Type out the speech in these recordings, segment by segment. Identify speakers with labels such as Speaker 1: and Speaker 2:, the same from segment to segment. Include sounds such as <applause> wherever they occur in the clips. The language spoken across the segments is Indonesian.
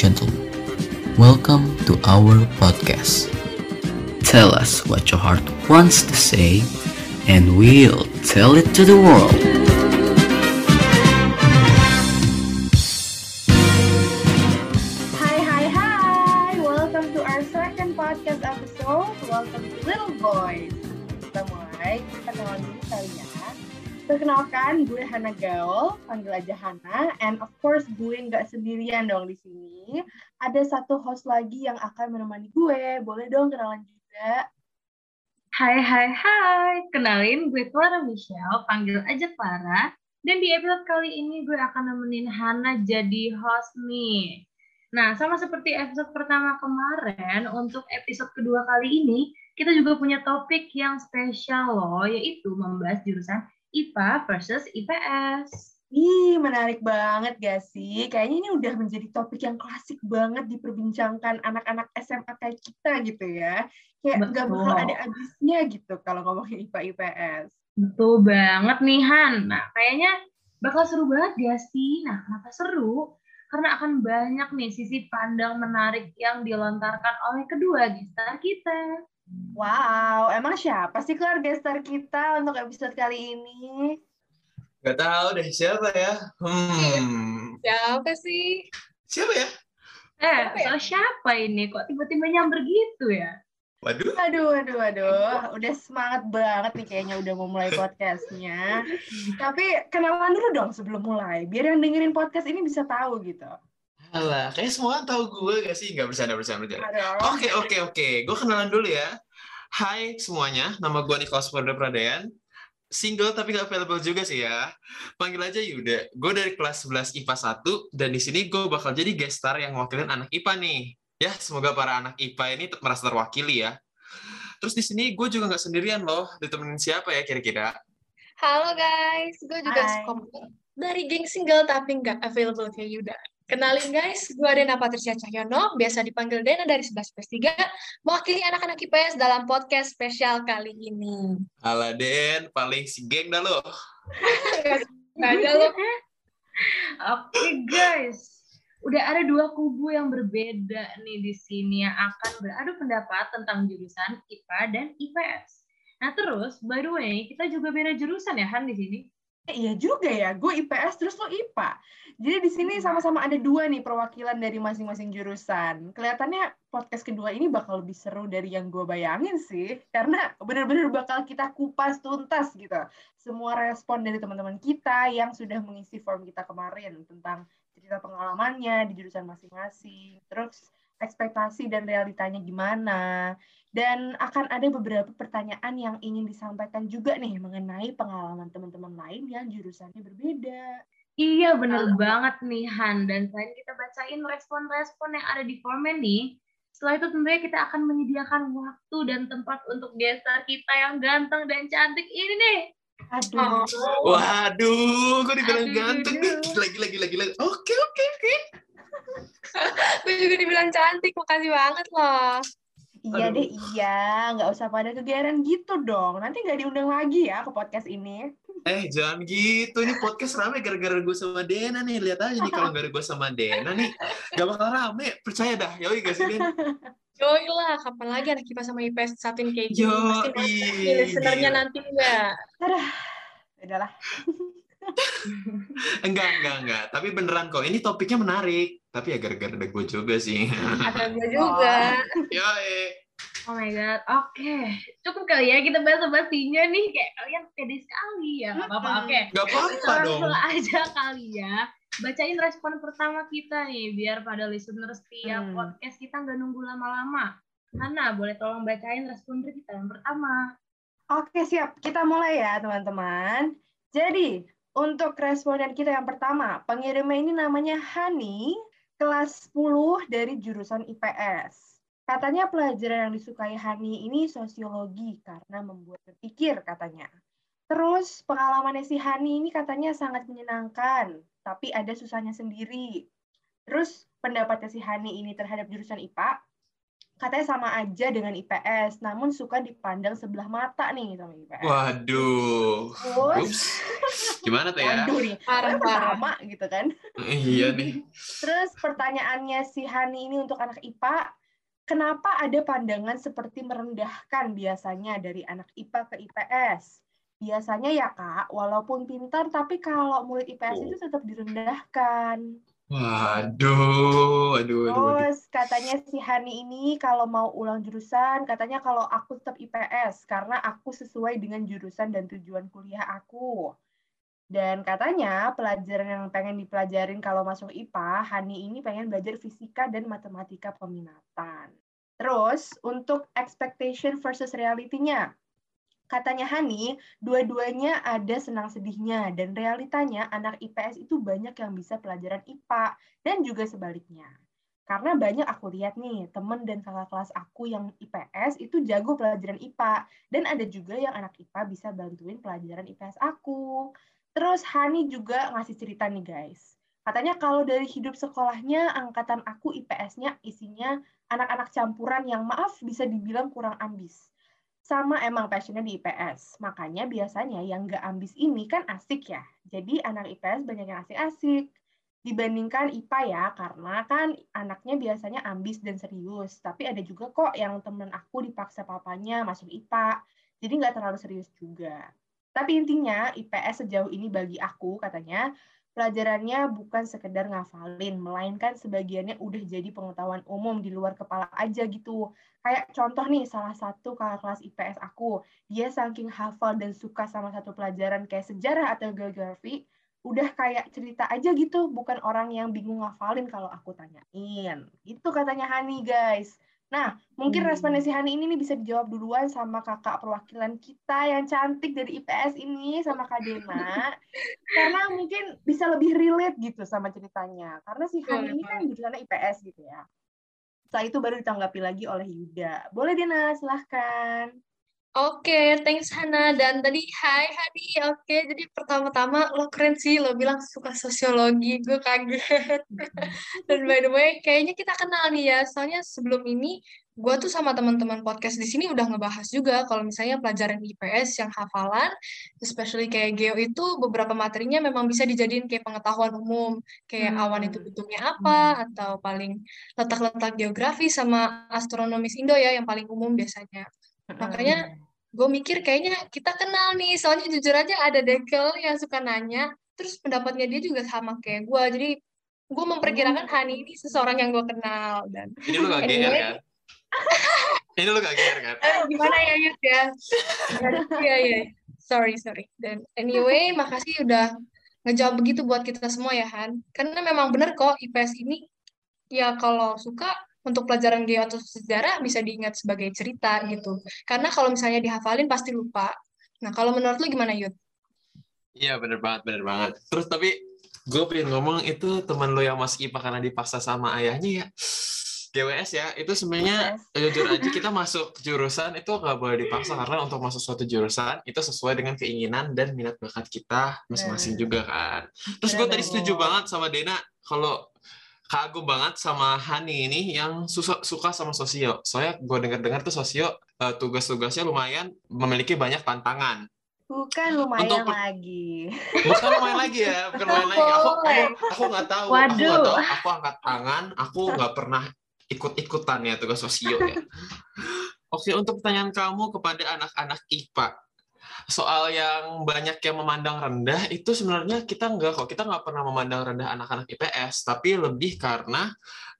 Speaker 1: gentlemen, welcome to our podcast. Tell us what your heart wants to say, and we'll tell it to the world.
Speaker 2: Hana Gaul, panggil aja Hana. And of course, gue nggak sendirian dong di sini. Ada satu host lagi yang akan menemani gue. Boleh dong kenalan juga.
Speaker 3: Hai hai hai, kenalin gue Clara Michelle, panggil aja Clara. Dan di episode kali ini gue akan nemenin Hana jadi host nih. Nah, sama seperti episode pertama kemarin, untuk episode kedua kali ini, kita juga punya topik yang spesial loh, yaitu membahas jurusan IPA versus IPS.
Speaker 2: Ih, menarik banget gak sih? Kayaknya ini udah menjadi topik yang klasik banget diperbincangkan anak-anak SMA kayak kita gitu ya. Kayak nggak bakal
Speaker 3: Betul.
Speaker 2: ada habisnya gitu kalau ngomongin IPA IPS.
Speaker 3: Betul banget nih Han. Nah, kayaknya bakal seru banget gak sih? Nah, kenapa seru? Karena akan banyak nih sisi pandang menarik yang dilontarkan oleh kedua gestar kita.
Speaker 2: Wow, emang siapa sih keluarga star kita untuk episode kali ini?
Speaker 4: Gak tahu deh siapa ya. Hmm.
Speaker 5: Siapa sih?
Speaker 4: Siapa ya?
Speaker 3: Eh,
Speaker 5: Siapa ya?
Speaker 3: so siapa ini? Kok tiba-tiba nyamber gitu ya?
Speaker 4: Waduh.
Speaker 2: Aduh, aduh, aduh. Udah semangat banget nih kayaknya udah mau mulai podcastnya. <laughs> Tapi kenalan dulu dong sebelum mulai. Biar yang dengerin podcast ini bisa tahu gitu.
Speaker 4: Alah, kayaknya semua orang tahu gue gak sih? Gak bercanda bercanda bercanda. Oke oke oke. Gue kenalan dulu ya. Hai semuanya, nama gue Nicholas Purda Pradayan. Single tapi gak available juga sih ya. Panggil aja Yuda. Gue dari kelas 11 IPA 1 dan di sini gue bakal jadi guest star yang wakilin anak IPA nih. Ya, semoga para anak IPA ini merasa terwakili ya. Terus di sini gue juga nggak sendirian loh. Ditemenin siapa ya kira-kira?
Speaker 5: Halo guys, gue juga dari geng single tapi nggak available kayak Yuda. Kenalin guys, gue Dena Patricia Cahyono, biasa dipanggil Dena dari 11 plus 3, mewakili anak-anak IPS dalam podcast spesial kali ini.
Speaker 4: Aladen, paling si geng dah lo. <laughs>
Speaker 5: Gak ada lo.
Speaker 3: Oke guys, udah ada dua kubu yang berbeda nih di sini yang akan beradu pendapat tentang jurusan IPA dan IPS. Nah terus, by the way, kita juga beda jurusan ya Han di sini.
Speaker 2: Eh, iya juga ya, gue IPS terus lo IPA. Jadi di sini sama-sama ada dua nih perwakilan dari masing-masing jurusan. Kelihatannya podcast kedua ini bakal lebih seru dari yang gue bayangin sih. Karena bener-bener bakal kita kupas tuntas gitu. Semua respon dari teman-teman kita yang sudah mengisi form kita kemarin tentang cerita pengalamannya di jurusan masing-masing. Terus ekspektasi dan realitanya gimana. Dan akan ada beberapa pertanyaan yang ingin disampaikan juga nih mengenai pengalaman teman-teman lain yang jurusannya berbeda.
Speaker 3: Iya bener banget nih Han. Dan selain kita bacain respon-respon yang ada di formen nih, setelah itu tentunya kita akan menyediakan waktu dan tempat untuk gestar kita yang ganteng dan cantik ini nih.
Speaker 2: Aduh.
Speaker 4: Waduh, gue dibilang
Speaker 3: Aduh,
Speaker 4: ganteng. Lagi, lagi, lagi, lagi. Oke, oke, oke. <laughs>
Speaker 5: Gue juga dibilang cantik, makasih banget loh.
Speaker 2: Iya
Speaker 4: Aduh.
Speaker 2: deh, iya. Nggak usah pada kegeran gitu dong. Nanti nggak diundang lagi ya ke podcast ini.
Speaker 4: Eh, jangan gitu. Ini podcast rame gara-gara gue sama Dena nih. Lihat aja nih kalau nggak ada gue sama Dena nih. Gak bakal rame. Percaya dah. Yoi gak sih, Den? <laughs>
Speaker 5: Yoi lah, kapan lagi anak IPA sama IPS satuin kayak gini? Pasti
Speaker 4: Yoi.
Speaker 5: nanti listenernya nanti enggak.
Speaker 2: Aduh. Udahlah. <laughs>
Speaker 4: Enggak, enggak, enggak. Tapi beneran kok. Ini topiknya menarik. Tapi ya gara-gara ada gue juga sih. <laughs>
Speaker 5: Ada gue juga.
Speaker 4: Yoi.
Speaker 3: Oh my god, oke. Cukup kali ya kita bahas basinya nih. Kayak kalian pede sekali ya. Gak apa-apa, oke.
Speaker 4: Gak
Speaker 3: Kita
Speaker 4: apa-apa dong.
Speaker 3: langsung aja kali ya. Bacain respon pertama kita nih. Biar pada listener setiap
Speaker 2: Hmm.
Speaker 3: podcast kita nggak nunggu lama-lama. Hana, boleh tolong bacain respon dari kita yang pertama.
Speaker 2: Oke, siap. Kita mulai ya, teman-teman. Jadi, untuk responden kita yang pertama, pengirimnya ini namanya Hani, kelas 10 dari jurusan IPS. Katanya pelajaran yang disukai Hani ini sosiologi karena membuat berpikir katanya. Terus pengalamannya si Hani ini katanya sangat menyenangkan, tapi ada susahnya sendiri. Terus pendapatnya si Hani ini terhadap jurusan IPA, katanya sama aja dengan IPS, namun suka dipandang sebelah mata nih sama IPS.
Speaker 4: Waduh.
Speaker 2: Terus.
Speaker 4: Gimana tuh ya?
Speaker 2: waduh nih,
Speaker 5: Parah-parah.
Speaker 2: sama gitu kan.
Speaker 4: Iya nih.
Speaker 2: Terus pertanyaannya si Hani ini untuk anak IPA, kenapa ada pandangan seperti merendahkan biasanya dari anak IPA ke IPS? Biasanya ya kak, walaupun pintar, tapi kalau murid IPS itu tetap direndahkan.
Speaker 4: Waduh, waduh, waduh.
Speaker 2: Terus katanya si Hani ini kalau mau ulang jurusan, katanya kalau aku tetap IPS karena aku sesuai dengan jurusan dan tujuan kuliah aku. Dan katanya pelajaran yang pengen dipelajarin kalau masuk IPA, Hani ini pengen belajar fisika dan matematika peminatan. Terus untuk expectation versus reality-nya. Katanya Hani, dua-duanya ada senang sedihnya dan realitanya anak IPS itu banyak yang bisa pelajaran IPA dan juga sebaliknya. Karena banyak aku lihat nih, temen dan kakak kelas aku yang IPS itu jago pelajaran IPA. Dan ada juga yang anak IPA bisa bantuin pelajaran IPS aku. Terus Hani juga ngasih cerita nih guys. Katanya kalau dari hidup sekolahnya, angkatan aku IPS-nya isinya anak-anak campuran yang maaf bisa dibilang kurang ambis. Sama emang passionnya di IPS. Makanya biasanya yang nggak ambis ini kan asik ya. Jadi anak IPS banyak yang asik-asik dibandingkan IPA ya, karena kan anaknya biasanya ambis dan serius. Tapi ada juga kok yang temen aku dipaksa papanya masuk IPA, jadi nggak terlalu serius juga. Tapi intinya IPS sejauh ini bagi aku katanya pelajarannya bukan sekedar ngafalin, melainkan sebagiannya udah jadi pengetahuan umum di luar kepala aja gitu. Kayak contoh nih, salah satu kakak kelas IPS aku, dia saking hafal dan suka sama satu pelajaran kayak sejarah atau geografi, udah kayak cerita aja gitu, bukan orang yang bingung ngafalin kalau aku tanyain. Itu katanya Hani, guys. Nah, mungkin
Speaker 3: Hmm.
Speaker 2: responnya si Hani ini nih bisa dijawab duluan sama kakak perwakilan kita yang cantik dari IPS ini, sama Kak Dena. <laughs> Karena mungkin bisa lebih relate gitu sama ceritanya. Karena si Hani ini kan jurusannya IPS gitu ya. Setelah itu baru ditanggapi lagi oleh Yuda. Boleh Dena, silahkan.
Speaker 5: Oke, thanks Hana. Dan tadi, hai Hani. Oke, jadi pertama-tama lo keren sih, lo bilang suka sosiologi. Gue kaget. <laughs> Dan by the way, kayaknya kita kenal nih ya. Soalnya sebelum ini, gue tuh sama teman-teman podcast di sini udah ngebahas juga kalau misalnya pelajaran IPS yang hafalan, especially kayak geo itu beberapa materinya memang bisa dijadiin kayak pengetahuan umum. Kayak awan itu
Speaker 2: Hmm.
Speaker 5: bentuknya apa, atau paling letak-letak geografi sama astronomis Indo ya, yang paling umum biasanya. Makanya gue mikir kayaknya kita kenal nih, soalnya jujur aja ada Dekel yang suka nanya, terus pendapatnya dia juga sama kayak gue, jadi gue memperkirakan Hani ini seseorang yang gue kenal dan
Speaker 4: Ini lu gak GR
Speaker 5: Anyway.
Speaker 4: kan? Ini lu gak GR kan?
Speaker 5: eh, gimana ya Yud ya? Iya iya, sorry sorry. Dan anyway, makasih udah ngejawab begitu buat kita semua ya Han. Karena memang bener kok IPS ini ya kalau suka untuk pelajaran geo atau sejarah bisa diingat sebagai cerita gitu. Karena kalau misalnya dihafalin pasti lupa. Nah, kalau menurut lu gimana Yud?
Speaker 4: Iya bener banget, bener banget. Terus tapi gue pengen ngomong itu teman lo yang masuk IPA karena dipaksa sama ayahnya ya. GWS ya, itu sebenarnya jujur aja kita masuk jurusan itu nggak boleh dipaksa karena untuk masuk suatu jurusan itu sesuai dengan keinginan dan minat bakat kita masing-masing juga kan. Terus gue tadi setuju
Speaker 2: banget
Speaker 4: sama Dena kalau kagum banget sama Hani ini yang suka suka sama sosio. Soalnya gue dengar-dengar tuh sosio eh, tugas-tugasnya lumayan memiliki banyak tantangan.
Speaker 2: Bukan lumayan
Speaker 4: Untuk-
Speaker 2: lagi.
Speaker 4: Bukan lumayan lagi ya, bukan lumayan lagi. Aku aku aku nggak tahu, aku nggak
Speaker 3: Waduh.
Speaker 4: tahu. Aku angkat tangan, aku nggak pernah ikut-ikutan ya tugas sosio ya. <laughs> Oke, untuk pertanyaan kamu kepada anak-anak IPA, soal yang banyak yang memandang rendah itu sebenarnya kita nggak kok. Kita nggak pernah memandang rendah anak-anak IPS tapi lebih karena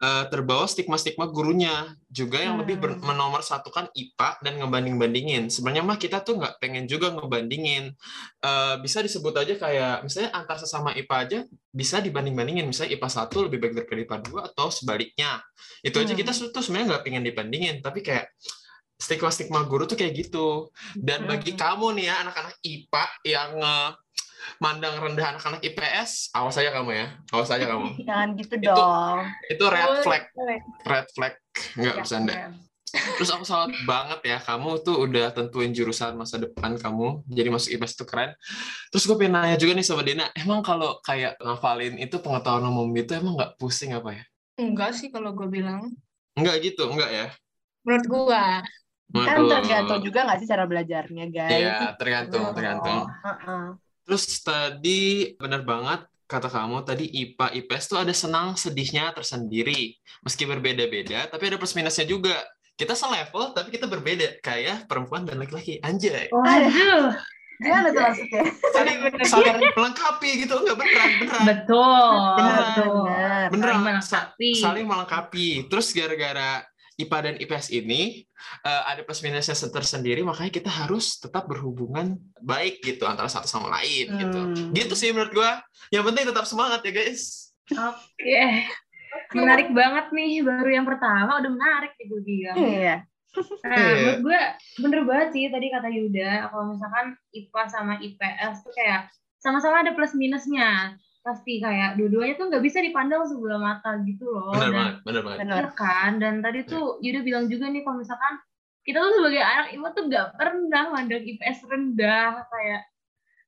Speaker 4: eh, terbawa stigma-stigma gurunya juga yang lebih
Speaker 2: Hmm.
Speaker 4: menomorsatukan IPA dan ngebanding-bandingin. Sebenarnya mah kita tuh nggak pengen juga ngebandingin. Eh, bisa disebut aja kayak misalnya antar sesama IPA aja bisa dibanding-bandingin. Misalnya IPA 1 lebih baik daripada IPA 2 atau sebaliknya. Itu aja
Speaker 2: Hmm.
Speaker 4: kita tuh sebenarnya nggak pengen dibandingin. Tapi kayak stigma-stigma guru tuh kayak gitu dan bagi
Speaker 2: Hmm.
Speaker 4: kamu nih ya anak-anak IPA yang eh, mandang rendah anak-anak IPS awas aja kamu ya awas aja kamu <laughs>
Speaker 2: Jangan gitu
Speaker 4: Itu-
Speaker 2: dong.
Speaker 4: itu red flag red flag nggak
Speaker 2: Ya,
Speaker 4: bercanda
Speaker 2: ya.
Speaker 4: Terus aku salut banget ya, kamu tuh udah tentuin jurusan masa depan kamu, jadi masuk IPS itu keren. Terus gue pengen nanya juga nih sama Dina, emang kalau kayak ngafalin itu pengetahuan umum itu emang nggak pusing apa ya?
Speaker 5: Enggak sih kalau gue bilang.
Speaker 4: Enggak gitu, enggak ya?
Speaker 5: menurut gua.
Speaker 2: Kan tergantung juga nggak sih cara belajarnya, guys?
Speaker 4: Iya, tergantung,
Speaker 2: Betul.
Speaker 4: tergantung.
Speaker 2: Heeh.
Speaker 4: Terus tadi benar banget kata kamu tadi IPA IPS tuh ada senang sedihnya tersendiri. Meski berbeda-beda, tapi ada plus minusnya juga. Kita selevel tapi kita berbeda kayak perempuan dan laki-laki. Anjay.
Speaker 3: Waduh,
Speaker 2: Gimana tuh maksudnya?
Speaker 4: Saling saling melengkapi gitu, enggak beneran, beneran.
Speaker 3: betul,
Speaker 2: Benar,
Speaker 3: betul.
Speaker 2: benar.
Speaker 4: Beneran
Speaker 3: Saling melengkapi.
Speaker 4: saling melengkapi. Terus gara-gara IPA dan IPS ini eh, ada plus minusnya tersendiri, makanya kita harus tetap berhubungan baik gitu antara satu sama lain gitu.
Speaker 2: Hmm.
Speaker 4: Gitu sih menurut gua. Yang penting tetap semangat ya guys.
Speaker 3: Oke. Menarik banget nih, baru yang pertama udah menarik nih gue bilang.
Speaker 2: Iya.
Speaker 3: Nah,
Speaker 4: Iya.
Speaker 3: menurut gue bener banget sih tadi kata Yuda, kalau misalkan IPA sama IPS tuh kayak sama-sama ada plus minusnya. Pasti kayak dua-duanya tuh nggak bisa dipandang sebelah mata gitu loh.
Speaker 4: Bener
Speaker 3: Dan-
Speaker 4: banget, bener banget.
Speaker 2: Benar.
Speaker 3: Iya kan, dan tadi tuh Yuda bilang juga nih kalau misalkan kita tuh sebagai anak IPA tuh nggak pernah mandang IPS rendah kayak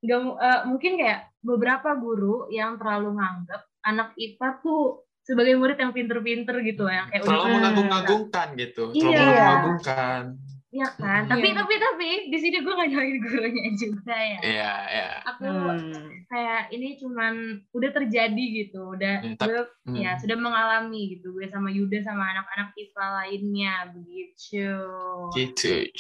Speaker 3: nggak eh, mungkin kayak beberapa guru yang terlalu nganggap anak IPA tuh sebagai murid yang pinter-pinter gitu yang kayak
Speaker 4: Terlalu mengagung-agungkan gitu. Terlalu
Speaker 3: Iya.
Speaker 4: mengagung-agungkan.
Speaker 3: Iya kan, tapi tapi tapi di sini gue nggak nyalain gurunya juga ya.
Speaker 4: Iya, iya.
Speaker 3: Aku
Speaker 2: Hmm.
Speaker 3: kayak ini cuman udah terjadi gitu, udah
Speaker 4: Hmm, tapi-
Speaker 3: gue
Speaker 4: Hmm.
Speaker 3: ya sudah mengalami gitu gue sama Yuda sama anak-anak IPA lainnya begitu.
Speaker 4: Gitu.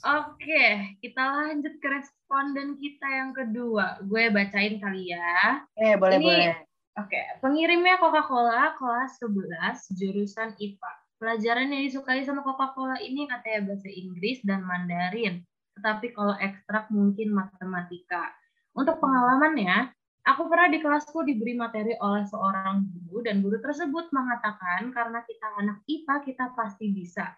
Speaker 3: Oke, kita lanjut ke responden kita yang kedua. Gue bacain kali ya.
Speaker 2: Eh, boleh,
Speaker 3: Ini-
Speaker 2: boleh.
Speaker 3: Oke, pengirimnya Coca-Cola kelas 11 jurusan IPA. Pelajaran yang disukai sama Coca-Cola ini katanya bahasa Inggris dan Mandarin. Tetapi kalau ekstrak mungkin matematika. Untuk pengalamannya, aku pernah di kelasku diberi materi oleh seorang guru dan guru tersebut mengatakan karena kita anak IPA kita pasti bisa.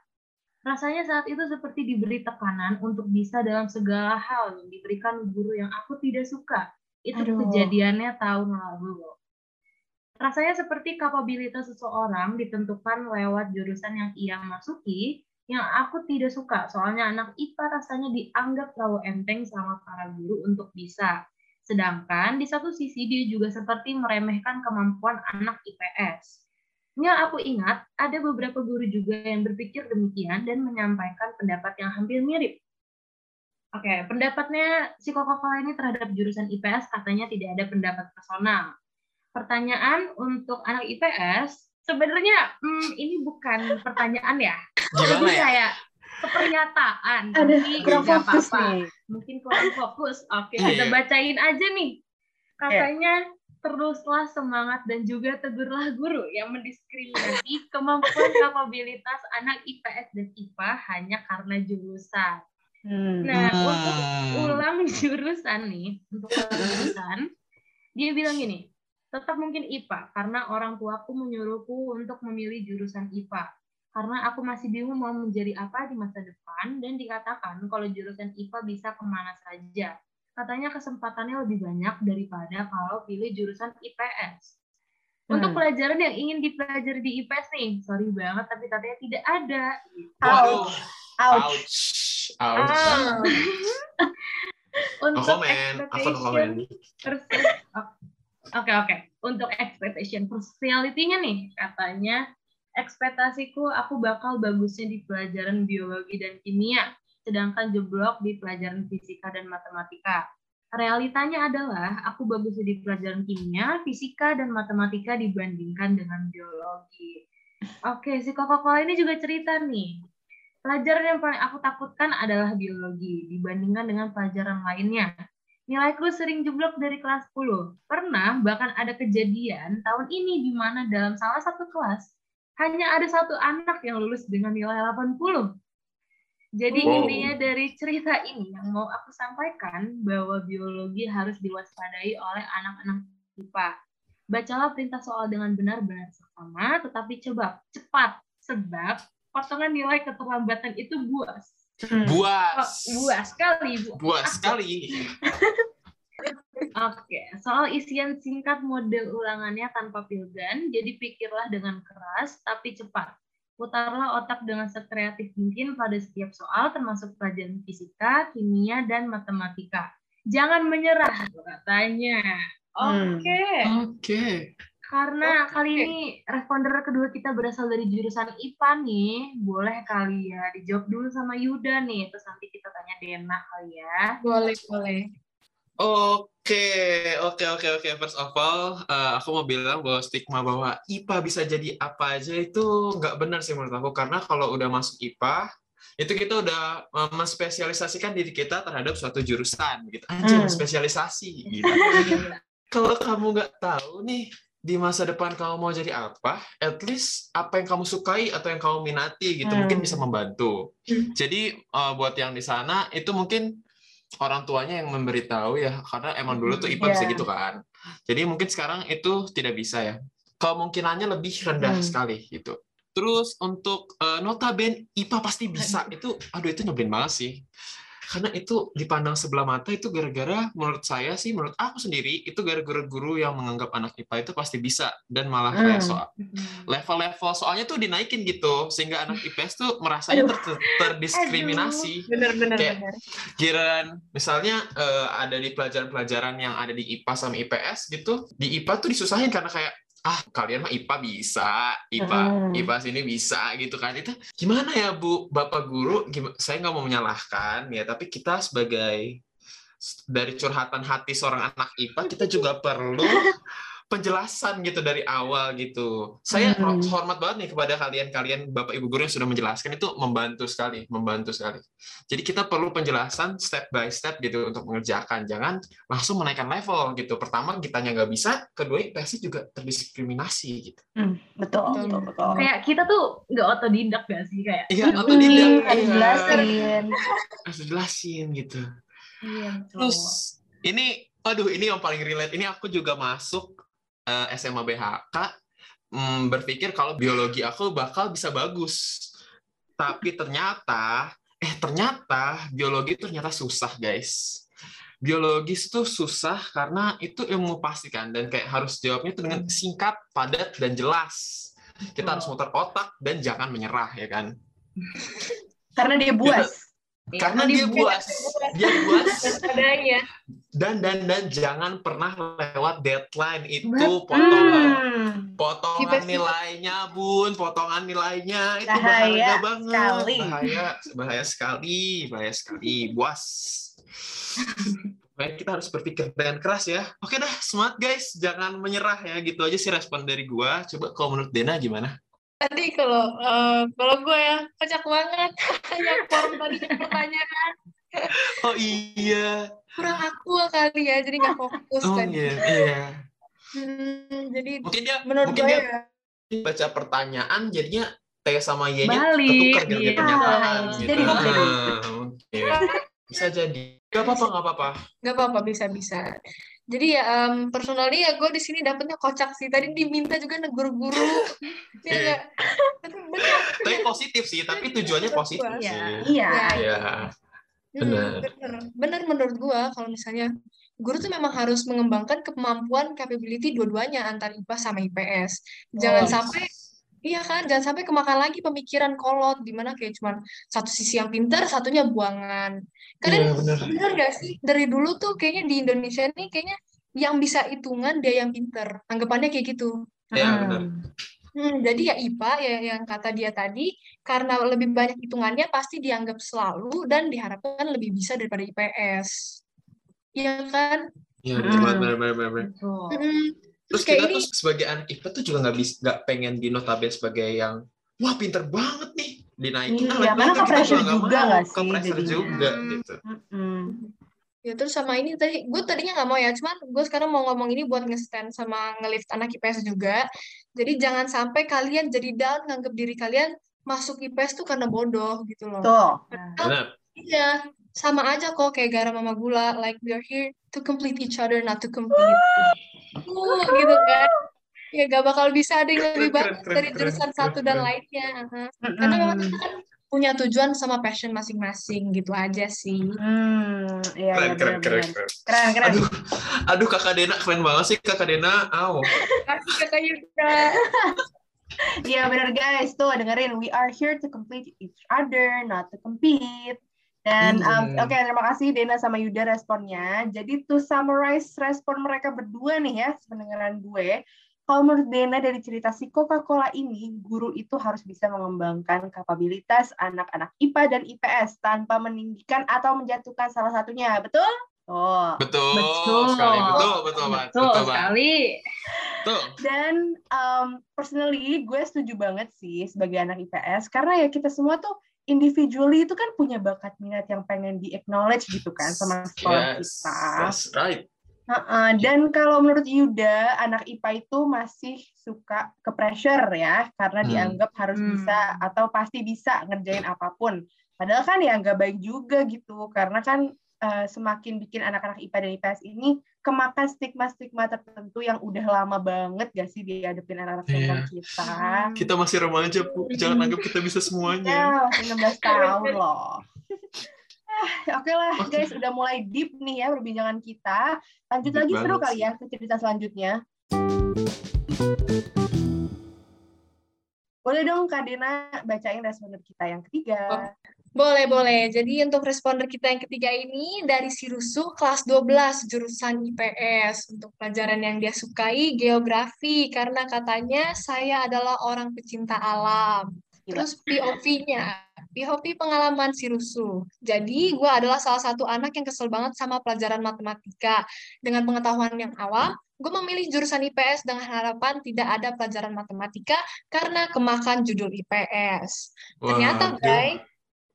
Speaker 3: Rasanya saat itu seperti diberi tekanan untuk bisa dalam segala hal yang diberikan guru yang aku tidak suka. Itu
Speaker 2: Aduh.
Speaker 3: kejadiannya tahun lalu. Rasanya seperti kapabilitas seseorang ditentukan lewat jurusan yang ia masuki, yang aku tidak suka. Soalnya anak IPA rasanya dianggap terlalu enteng sama para guru untuk bisa. Sedangkan di satu sisi dia juga seperti meremehkan kemampuan anak IPS. Yang aku ingat, ada beberapa guru juga yang berpikir demikian dan menyampaikan pendapat yang hampir mirip. Oke, pendapatnya si Coca-Cola ini terhadap jurusan IPS katanya tidak ada pendapat personal. Pertanyaan untuk anak IPS, sebenarnya hmm, ini bukan pertanyaan ya.
Speaker 4: Gimana
Speaker 3: Ini
Speaker 4: ya?
Speaker 3: kayak kepernyataan.
Speaker 2: Ada
Speaker 3: tapi
Speaker 2: kurang
Speaker 3: nggak
Speaker 2: fokus
Speaker 3: apa-apa.
Speaker 2: nih.
Speaker 3: Mungkin kurang fokus. Oke,
Speaker 4: Iya.
Speaker 3: kita bacain aja nih. Katanya teruslah semangat dan juga tegurlah guru yang mendiskriminasi kemampuan kapabilitas anak IPS dan IPA hanya karena jurusan.
Speaker 2: Hmm.
Speaker 3: Nah, untuk
Speaker 4: Hmm.
Speaker 3: ulang jurusan nih, untuk ulang jurusan, dia bilang gini, tetap mungkin IPA karena orang tuaku menyuruhku untuk memilih jurusan IPA. Karena aku masih bingung mau menjadi apa di masa depan dan dikatakan kalau jurusan IPA bisa ke mana saja. Katanya kesempatannya lebih banyak daripada kalau pilih jurusan IPS. Untuk
Speaker 2: Hmm.
Speaker 3: pelajaran yang ingin dipelajari di IPS nih, sorry banget tapi katanya tidak ada.
Speaker 4: Waduh.
Speaker 2: Ouch.
Speaker 4: Ouch. Ouch.
Speaker 3: Ah.
Speaker 4: No
Speaker 3: Untuk
Speaker 4: comment. Apa no comment?
Speaker 3: Expectation perse- Oke oke. Untuk expectation personality-nya nih, katanya ekspektasiku aku bakal bagusnya di pelajaran biologi dan kimia, sedangkan jeblok di pelajaran fisika dan matematika. Realitanya adalah aku bagusnya di pelajaran kimia, fisika, dan matematika dibandingkan dengan biologi. Oke, si Coca-Cola ini juga cerita nih. Pelajaran yang paling aku takutkan adalah biologi dibandingkan dengan pelajaran lainnya. Nilaiku sering jeblok dari kelas 10. Pernah bahkan ada kejadian tahun ini di mana dalam salah satu kelas hanya ada satu anak yang lulus dengan nilai 80. Jadi
Speaker 4: Wow.
Speaker 3: intinya dari cerita ini yang mau aku sampaikan bahwa biologi harus diwaspadai oleh anak-anak IPA. Bacalah perintah soal dengan benar-benar seksama, tetapi coba cepat, sebab potongan nilai keterlambatan itu buas.
Speaker 2: Hmm.
Speaker 3: Oh,
Speaker 4: Buas.
Speaker 3: buas sekali, buas.
Speaker 4: Buas sekali. <laughs>
Speaker 3: Oke, soal isian singkat model ulangannya tanpa pilgan, jadi pikirlah dengan keras tapi cepat. Putarlah otak dengan sekreatif mungkin pada setiap soal termasuk pelajaran fisika, kimia, dan matematika. Jangan menyerah, katanya.
Speaker 2: Hmm.
Speaker 3: Oke.
Speaker 4: Oke.
Speaker 3: Karena
Speaker 5: Oke.
Speaker 3: kali ini responder kedua kita berasal dari jurusan IPA nih. Boleh kali ya dijawab dulu sama Yuda nih. Terus nanti kita tanya Dena kali ya.
Speaker 5: Boleh, boleh.
Speaker 4: Oke, oke, oke, oke. First of all, eh, aku mau bilang bahwa stigma bahwa IPA bisa jadi apa aja itu nggak benar sih menurut aku. Karena kalau udah masuk IPA, itu kita udah eh, menspesialisasikan diri kita terhadap suatu jurusan gitu. Anjir,
Speaker 2: Hmm.
Speaker 4: spesialisasi gitu. kalau kamu nggak tahu nih di masa depan kamu mau jadi apa, at least apa yang kamu sukai atau yang kamu minati gitu
Speaker 2: Hmm.
Speaker 4: mungkin bisa membantu.
Speaker 5: Hmm.
Speaker 4: Jadi eh, buat yang di sana itu mungkin orang tuanya yang memberitahu ya karena emang dulu tuh IPA bisa
Speaker 2: Iya.
Speaker 4: gitu kan. Jadi mungkin sekarang itu tidak bisa ya. Kemungkinannya lebih rendah
Speaker 2: Hmm.
Speaker 4: sekali gitu. Terus untuk eh, notabene IPA pasti bisa itu aduh itu nyebelin banget sih. Karena itu dipandang sebelah mata itu gara-gara menurut saya sih menurut aku sendiri itu gara-gara guru yang menganggap anak IPA itu pasti bisa. Dan malah kayak
Speaker 2: Hmm.
Speaker 4: soal level-level soalnya tuh dinaikin gitu sehingga anak <laughs> IPS tuh merasanya ter- ter- terdiskriminasi.
Speaker 5: Bener, bener,
Speaker 4: Kayak-
Speaker 5: bener.
Speaker 4: Giran misalnya eh, ada di pelajaran-pelajaran yang ada di IPA sama IPS gitu di IPA tuh disusahin karena kayak ah kalian mah IPA bisa IPA
Speaker 2: Hmm.
Speaker 4: IPA sini bisa gitu kan itu gimana ya Bu Bapak guru gima- saya nggak mau menyalahkan ya tapi kita sebagai dari curhatan hati seorang anak IPA kita juga perlu <laughs> penjelasan gitu dari awal gitu. Saya
Speaker 2: Hmm.
Speaker 4: hormat banget nih kepada kalian-kalian Bapak Ibu guru yang sudah menjelaskan itu membantu sekali, membantu sekali. Jadi kita perlu penjelasan step by step gitu untuk mengerjakan. Jangan langsung menaikkan level gitu. Pertama kitanya nggak bisa, kedua IPS juga terdiskriminasi gitu.
Speaker 2: Hmm, betul,
Speaker 5: Betul.
Speaker 2: betul, betul.
Speaker 3: Kayak kita tuh nggak otodidak gak sih kayak?
Speaker 4: Iya, otodidak.
Speaker 2: harus
Speaker 4: Iya.
Speaker 2: jelasin.
Speaker 4: Harus dijelasin gitu.
Speaker 2: Iya, betul.
Speaker 4: Terus ini, aduh ini yang paling relate. Ini aku juga masuk eh, SMA BHK hmm, berpikir kalau biologi aku bakal bisa bagus. Tapi ternyata, eh ternyata biologi ternyata susah guys. Biologi itu susah karena itu ilmu pasti kan dan kayak harus jawabnya itu dengan singkat, padat dan jelas. Kita harus muter otak dan jangan menyerah ya kan. <laughs>
Speaker 2: Karena dia buas.
Speaker 4: Karena dia buas, dia <laughs> buas dan dan dan jangan pernah lewat deadline itu
Speaker 3: Betul.
Speaker 4: potongan.
Speaker 2: Hmm,
Speaker 4: potongan nilainya bun. Potongan nilainya. Itu
Speaker 2: Bahaya
Speaker 4: bahaya banget.
Speaker 2: sekali.
Speaker 4: bahaya bahaya sekali bahaya sekali. Buas Pokoknya kita harus berpikir dengan keras ya. Oke dah smart guys. Jangan menyerah ya. Gitu aja sih respon dari gua. Coba kalau menurut Dena gimana
Speaker 5: Tadi kalau eh, kalau gue ya kocak banget <laughs> yang form tadi pertanyaan
Speaker 4: oh iya
Speaker 5: kurang aku kali ya jadi nggak fokus
Speaker 4: oh
Speaker 5: kan.
Speaker 4: iya iya
Speaker 5: Hmm, jadi
Speaker 4: mungkin dia
Speaker 5: menurut
Speaker 4: mungkin
Speaker 5: gue
Speaker 4: dia
Speaker 5: ya
Speaker 4: baca pertanyaan jadinya T sama Y-nya ketukar gitu
Speaker 3: iya.
Speaker 4: pernyataan gitu.
Speaker 2: Jadi.
Speaker 4: Ah, oke. Bisa jadi. Gak apa-apa, gak apa-apa.
Speaker 5: nggak apa-apa bisa-bisa. Jadi ya um, personally ya gue di sini dapetnya kocak sih. Tadi diminta juga negur guru. ya <laughs>
Speaker 4: Iya.
Speaker 5: nggak? Tapi benar.
Speaker 4: Tapi positif sih, tapi tujuannya positif
Speaker 3: Iya.
Speaker 4: sih.
Speaker 2: Iya.
Speaker 4: Iya.
Speaker 5: Hmm,
Speaker 4: Benar.
Speaker 5: benar. Benar menurut gue kalau misalnya guru tuh memang harus mengembangkan kemampuan capability dua-duanya antara IPA sama IPS. Jangan
Speaker 2: Oh.
Speaker 5: sampai Iya kan, jangan sampai kemakan lagi pemikiran kolot, di mana kayak cuman satu sisi yang pintar, satunya buangan. Kalian
Speaker 4: Iya, benar.
Speaker 5: bener gak sih? Dari dulu tuh kayaknya di Indonesia ini kayaknya yang bisa hitungan dia yang pintar. Anggapannya kayak gitu.
Speaker 4: Iya,
Speaker 2: Hmm.
Speaker 4: benar.
Speaker 5: Hmm, jadi ya IPA ya yang kata dia tadi, karena lebih banyak hitungannya pasti dianggap selalu dan diharapkan lebih bisa daripada IPS. Iya kan?
Speaker 4: Iya,
Speaker 2: Hmm.
Speaker 4: benar, benar, benar, benar.
Speaker 3: Betul.
Speaker 4: Terus
Speaker 5: kayak
Speaker 4: kita
Speaker 5: ini
Speaker 4: tuh sebagai anak IPA tuh juga nggak bisa nggak pengen dinotabene sebagai yang wah pinter banget nih dinaikin
Speaker 2: Iya,
Speaker 4: ah,
Speaker 2: karena
Speaker 4: kita
Speaker 2: ke-pressure
Speaker 4: nggak
Speaker 2: juga
Speaker 4: mau.
Speaker 2: nggak sih
Speaker 4: Ke-pressure
Speaker 2: jadinya?
Speaker 4: juga
Speaker 5: Hmm.
Speaker 4: gitu.
Speaker 2: Mm-mm.
Speaker 5: Ya terus sama ini tadi, gue tadinya nggak mau ya, cuman gue sekarang mau ngomong ini buat nge-stand sama ngelift anak IPS juga. Jadi jangan sampai kalian jadi down nganggap diri kalian masuk IPS tuh karena bodoh gitu loh.
Speaker 2: Tuh.
Speaker 4: Benar.
Speaker 5: Iya, sama aja kok kayak garam sama gula. Like we are here to complete each other, not to compete. Uh, <laughs> gitu kan. Ya gak bakal bisa ada yang lebih
Speaker 4: keren,
Speaker 5: dari jurusan
Speaker 4: keren,
Speaker 5: satu dan lainnya. Karena memang kita kan punya tujuan sama passion masing-masing gitu aja sih.
Speaker 2: Hmm, iya,
Speaker 4: Keren,
Speaker 2: iya,
Speaker 4: keren, keren, keren.
Speaker 2: Keren, keren.
Speaker 4: Aduh, aduh kakak Dena keren banget sih kakak Dena. Aw.
Speaker 5: Kasih kakak Yuda. <laughs>
Speaker 2: Iya benar guys, tuh dengerin. We are here to complete each other, not to compete. Dan um,
Speaker 4: Iya.
Speaker 2: oke terima kasih Dena sama Yuda responnya. Jadi to summarize respon mereka berdua nih ya pendengaran gue. kalau menurut Dena dari cerita si Coca-Cola ini, guru itu harus bisa mengembangkan kapabilitas anak-anak IPA dan IPS tanpa meninggikan atau menjatuhkan salah satunya. Betul? Oh.
Speaker 4: Betul,
Speaker 3: Betul.
Speaker 4: sekali. Betul, betul.
Speaker 3: Betul,
Speaker 4: Betul, Mbak.
Speaker 3: sekali.
Speaker 4: Betul.
Speaker 2: Dan um, personally gue setuju banget sih sebagai anak IPS karena ya kita semua tuh individually itu kan punya bakat minat yang pengen di acknowledge gitu kan sama sekolah
Speaker 4: Yes,
Speaker 2: kita.
Speaker 4: that's right.
Speaker 2: Heeh, dan kalau menurut Yuda, anak IPA itu masih suka ke pressure ya, karena
Speaker 4: Hmm.
Speaker 2: dianggap harus
Speaker 3: Hmm.
Speaker 2: bisa atau pasti bisa ngerjain apa pun. Padahal kan ya nggak baik juga gitu, karena kan eh, semakin bikin anak-anak IPA dan IPS ini kemakan stigma-stigma tertentu yang udah lama banget gak sih dihadapin anak-anak
Speaker 4: Iya.
Speaker 2: seumuran kita.
Speaker 4: Kita masih remaja, Bu. Jangan anggap kita bisa semuanya.
Speaker 2: Ya, masih 16 tahun loh. Ah, Oke lah,
Speaker 4: Oke.
Speaker 2: guys, udah mulai deep nih ya perbincangan kita. Lanjut
Speaker 4: Deep
Speaker 2: lagi seru kali ya ke cerita selanjutnya. Boleh dong Kak Dena bacain responder kita yang ketiga.
Speaker 5: Boleh, boleh. Jadi untuk responder kita yang ketiga ini dari si Rusuh kelas 12 jurusan IPS. Untuk pelajaran yang dia sukai geografi karena katanya saya adalah orang pecinta alam.
Speaker 2: Gila.
Speaker 5: Terus POV-nya, POV pengalaman si Rusuh. Jadi gue adalah salah satu anak yang kesel banget sama pelajaran matematika. Dengan pengetahuan yang awam, gue memilih jurusan IPS dengan harapan tidak ada pelajaran matematika karena kemakan judul IPS. Ternyata, guys,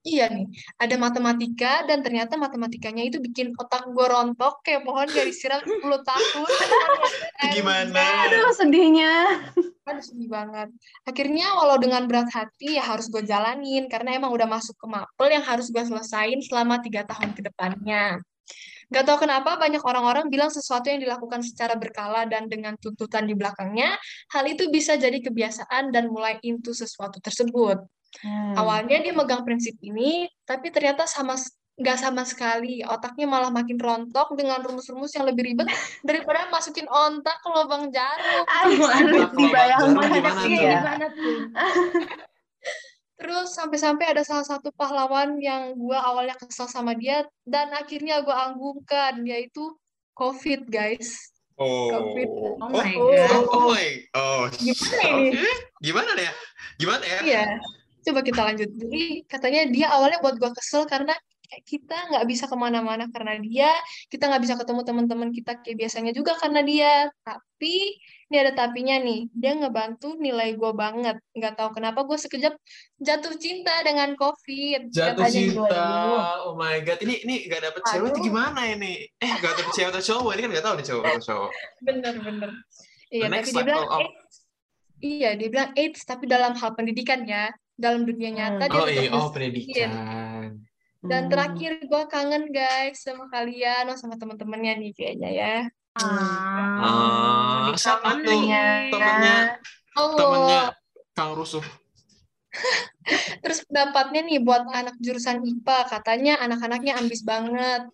Speaker 5: iya nih, ada matematika dan ternyata matematikanya itu bikin otak gue rontok kayak pohon gak disiram 10 tahun.
Speaker 4: Gimana?
Speaker 2: Aduh, sedihnya.
Speaker 5: Aduh, sedih banget. Akhirnya walau dengan berat hati ya harus gue jalanin karena emang udah masuk ke mapel yang harus gue selesain selama tiga tahun ke depannya. Gak tau kenapa banyak orang-orang bilang sesuatu yang dilakukan secara berkala dan dengan tuntutan di belakangnya, hal itu bisa jadi kebiasaan dan mulai into sesuatu tersebut.
Speaker 2: Hmm.
Speaker 5: Awalnya dia megang prinsip ini, tapi ternyata sama nggak sama sekali. Otaknya malah makin rontok dengan rumus-rumus yang lebih ribet daripada masukin ontak ke lubang jarum.
Speaker 2: Aduh,
Speaker 4: kalau
Speaker 2: dibayangkan ya.
Speaker 5: Terus sampai-sampai ada salah satu pahlawan yang gua awalnya kesel sama dia dan akhirnya gua anggungkan yaitu COVID guys.
Speaker 4: Oh.
Speaker 5: Covid.
Speaker 3: Oh my
Speaker 4: oh,
Speaker 3: God.
Speaker 4: oh, oh my. Oh.
Speaker 5: Gimana ini?
Speaker 4: Oke. Gimana ya? Gimana ya?
Speaker 5: Iya. Coba kita lanjut. Jadi katanya dia awalnya buat gua kesel karena kayak kita nggak bisa ke mana-mana karena dia, kita nggak bisa ketemu teman-teman kita kayak biasanya juga karena dia. Tapi ini ada tapinya nih, dia ngebantu nilai gue banget. Nggak tahu kenapa gue sekejap jatuh cinta dengan COVID.
Speaker 4: Jatuh
Speaker 5: Katanya
Speaker 4: cinta. Oh my god. Ini ini gak dapet cewek itu gimana ini? Eh gak dapet cewek atau cowok? Ini kan gak tahu nih cowok atau cowok.
Speaker 5: Bener-bener. Iya,
Speaker 4: The next
Speaker 5: tapi dia bilang
Speaker 4: up.
Speaker 5: AIDS. Iya, dia bilang AIDS, tapi dalam hal pendidikan ya. Dalam dunia nyata
Speaker 2: Hmm.
Speaker 5: dia
Speaker 4: Oh iya, oh pendidikan.
Speaker 5: Dan
Speaker 2: Hmm.
Speaker 5: terakhir gue kangen guys sama kalian, oh, sama teman-temannya nih kayaknya ya.
Speaker 4: Ah, siapa tuh
Speaker 2: Temennya.
Speaker 4: temennya
Speaker 5: Oh,
Speaker 4: temennya Kang Rusuh? <laughs>
Speaker 5: terus pendapatnya nih buat anak jurusan IPA, katanya anak-anaknya ambis banget.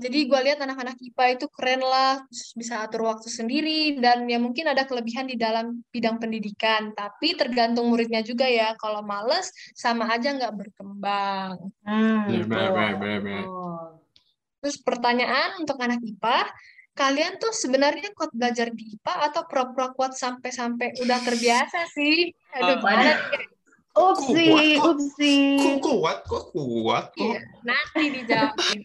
Speaker 5: Jadi gue lihat anak-anak IPA itu keren lah, bisa atur waktu sendiri, dan ya mungkin ada kelebihan di dalam bidang pendidikan. Tapi tergantung muridnya juga ya, kalau males sama aja nggak berkembang.
Speaker 2: Hmm, betul.
Speaker 4: bener, bener, bener.
Speaker 2: Betul.
Speaker 5: Terus pertanyaan untuk anak IPA, kalian tuh sebenarnya kuat belajar di IPA atau pura-pura kuat sampai-sampai udah terbiasa sih? Aduh,
Speaker 4: Ah,
Speaker 3: waduh.
Speaker 5: nih?
Speaker 2: Upsi,
Speaker 4: Kuat,
Speaker 2: upsi.
Speaker 4: Kok kuat? Kok kuat? Kok
Speaker 5: Iya, nanti dijawabin.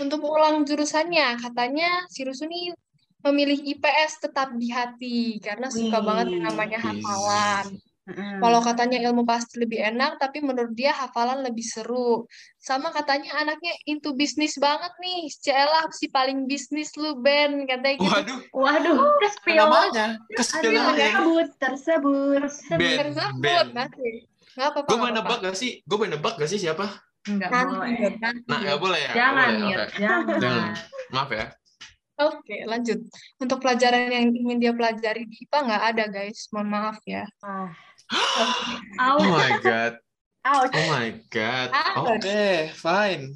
Speaker 5: Untuk ulang jurusannya, katanya si Rusu nih memilih IPS tetap di hati karena suka
Speaker 2: Wih.
Speaker 5: banget yang namanya hafalan.
Speaker 2: Mm-mm.
Speaker 5: Walau katanya ilmu pasti lebih enak, tapi menurut dia hafalan lebih seru. Sama katanya anaknya into bisnis banget nih. Celah si paling bisnis lu, Ben. Katanya gitu.
Speaker 4: Waduh,
Speaker 3: Waduh, ke spill.
Speaker 4: namanya, namanya.
Speaker 2: Tersebut, tersebut.
Speaker 4: Ben,
Speaker 5: Tersebut,
Speaker 4: Ben.
Speaker 5: nanti. Nggak apa-apa.
Speaker 4: Gue nebak gak sih? Gue nebak gak sih siapa?
Speaker 3: Enggak
Speaker 5: Nanti,
Speaker 3: boleh.
Speaker 5: Nanti,
Speaker 4: Nah,
Speaker 5: Ben.
Speaker 4: gak boleh ya? Nggak
Speaker 3: Jangan,
Speaker 4: boleh,
Speaker 3: Mir.
Speaker 4: oke.
Speaker 3: Jangan.
Speaker 4: Jangan. Maaf ya.
Speaker 5: Oke, lanjut. Untuk pelajaran yang ingin dia pelajari di IPA nggak ada, guys. Mohon maaf ya.
Speaker 2: Ah,
Speaker 5: Oke.
Speaker 3: Au.
Speaker 4: Oh my god.
Speaker 2: ouch.
Speaker 4: Oh my god. Oke, fine.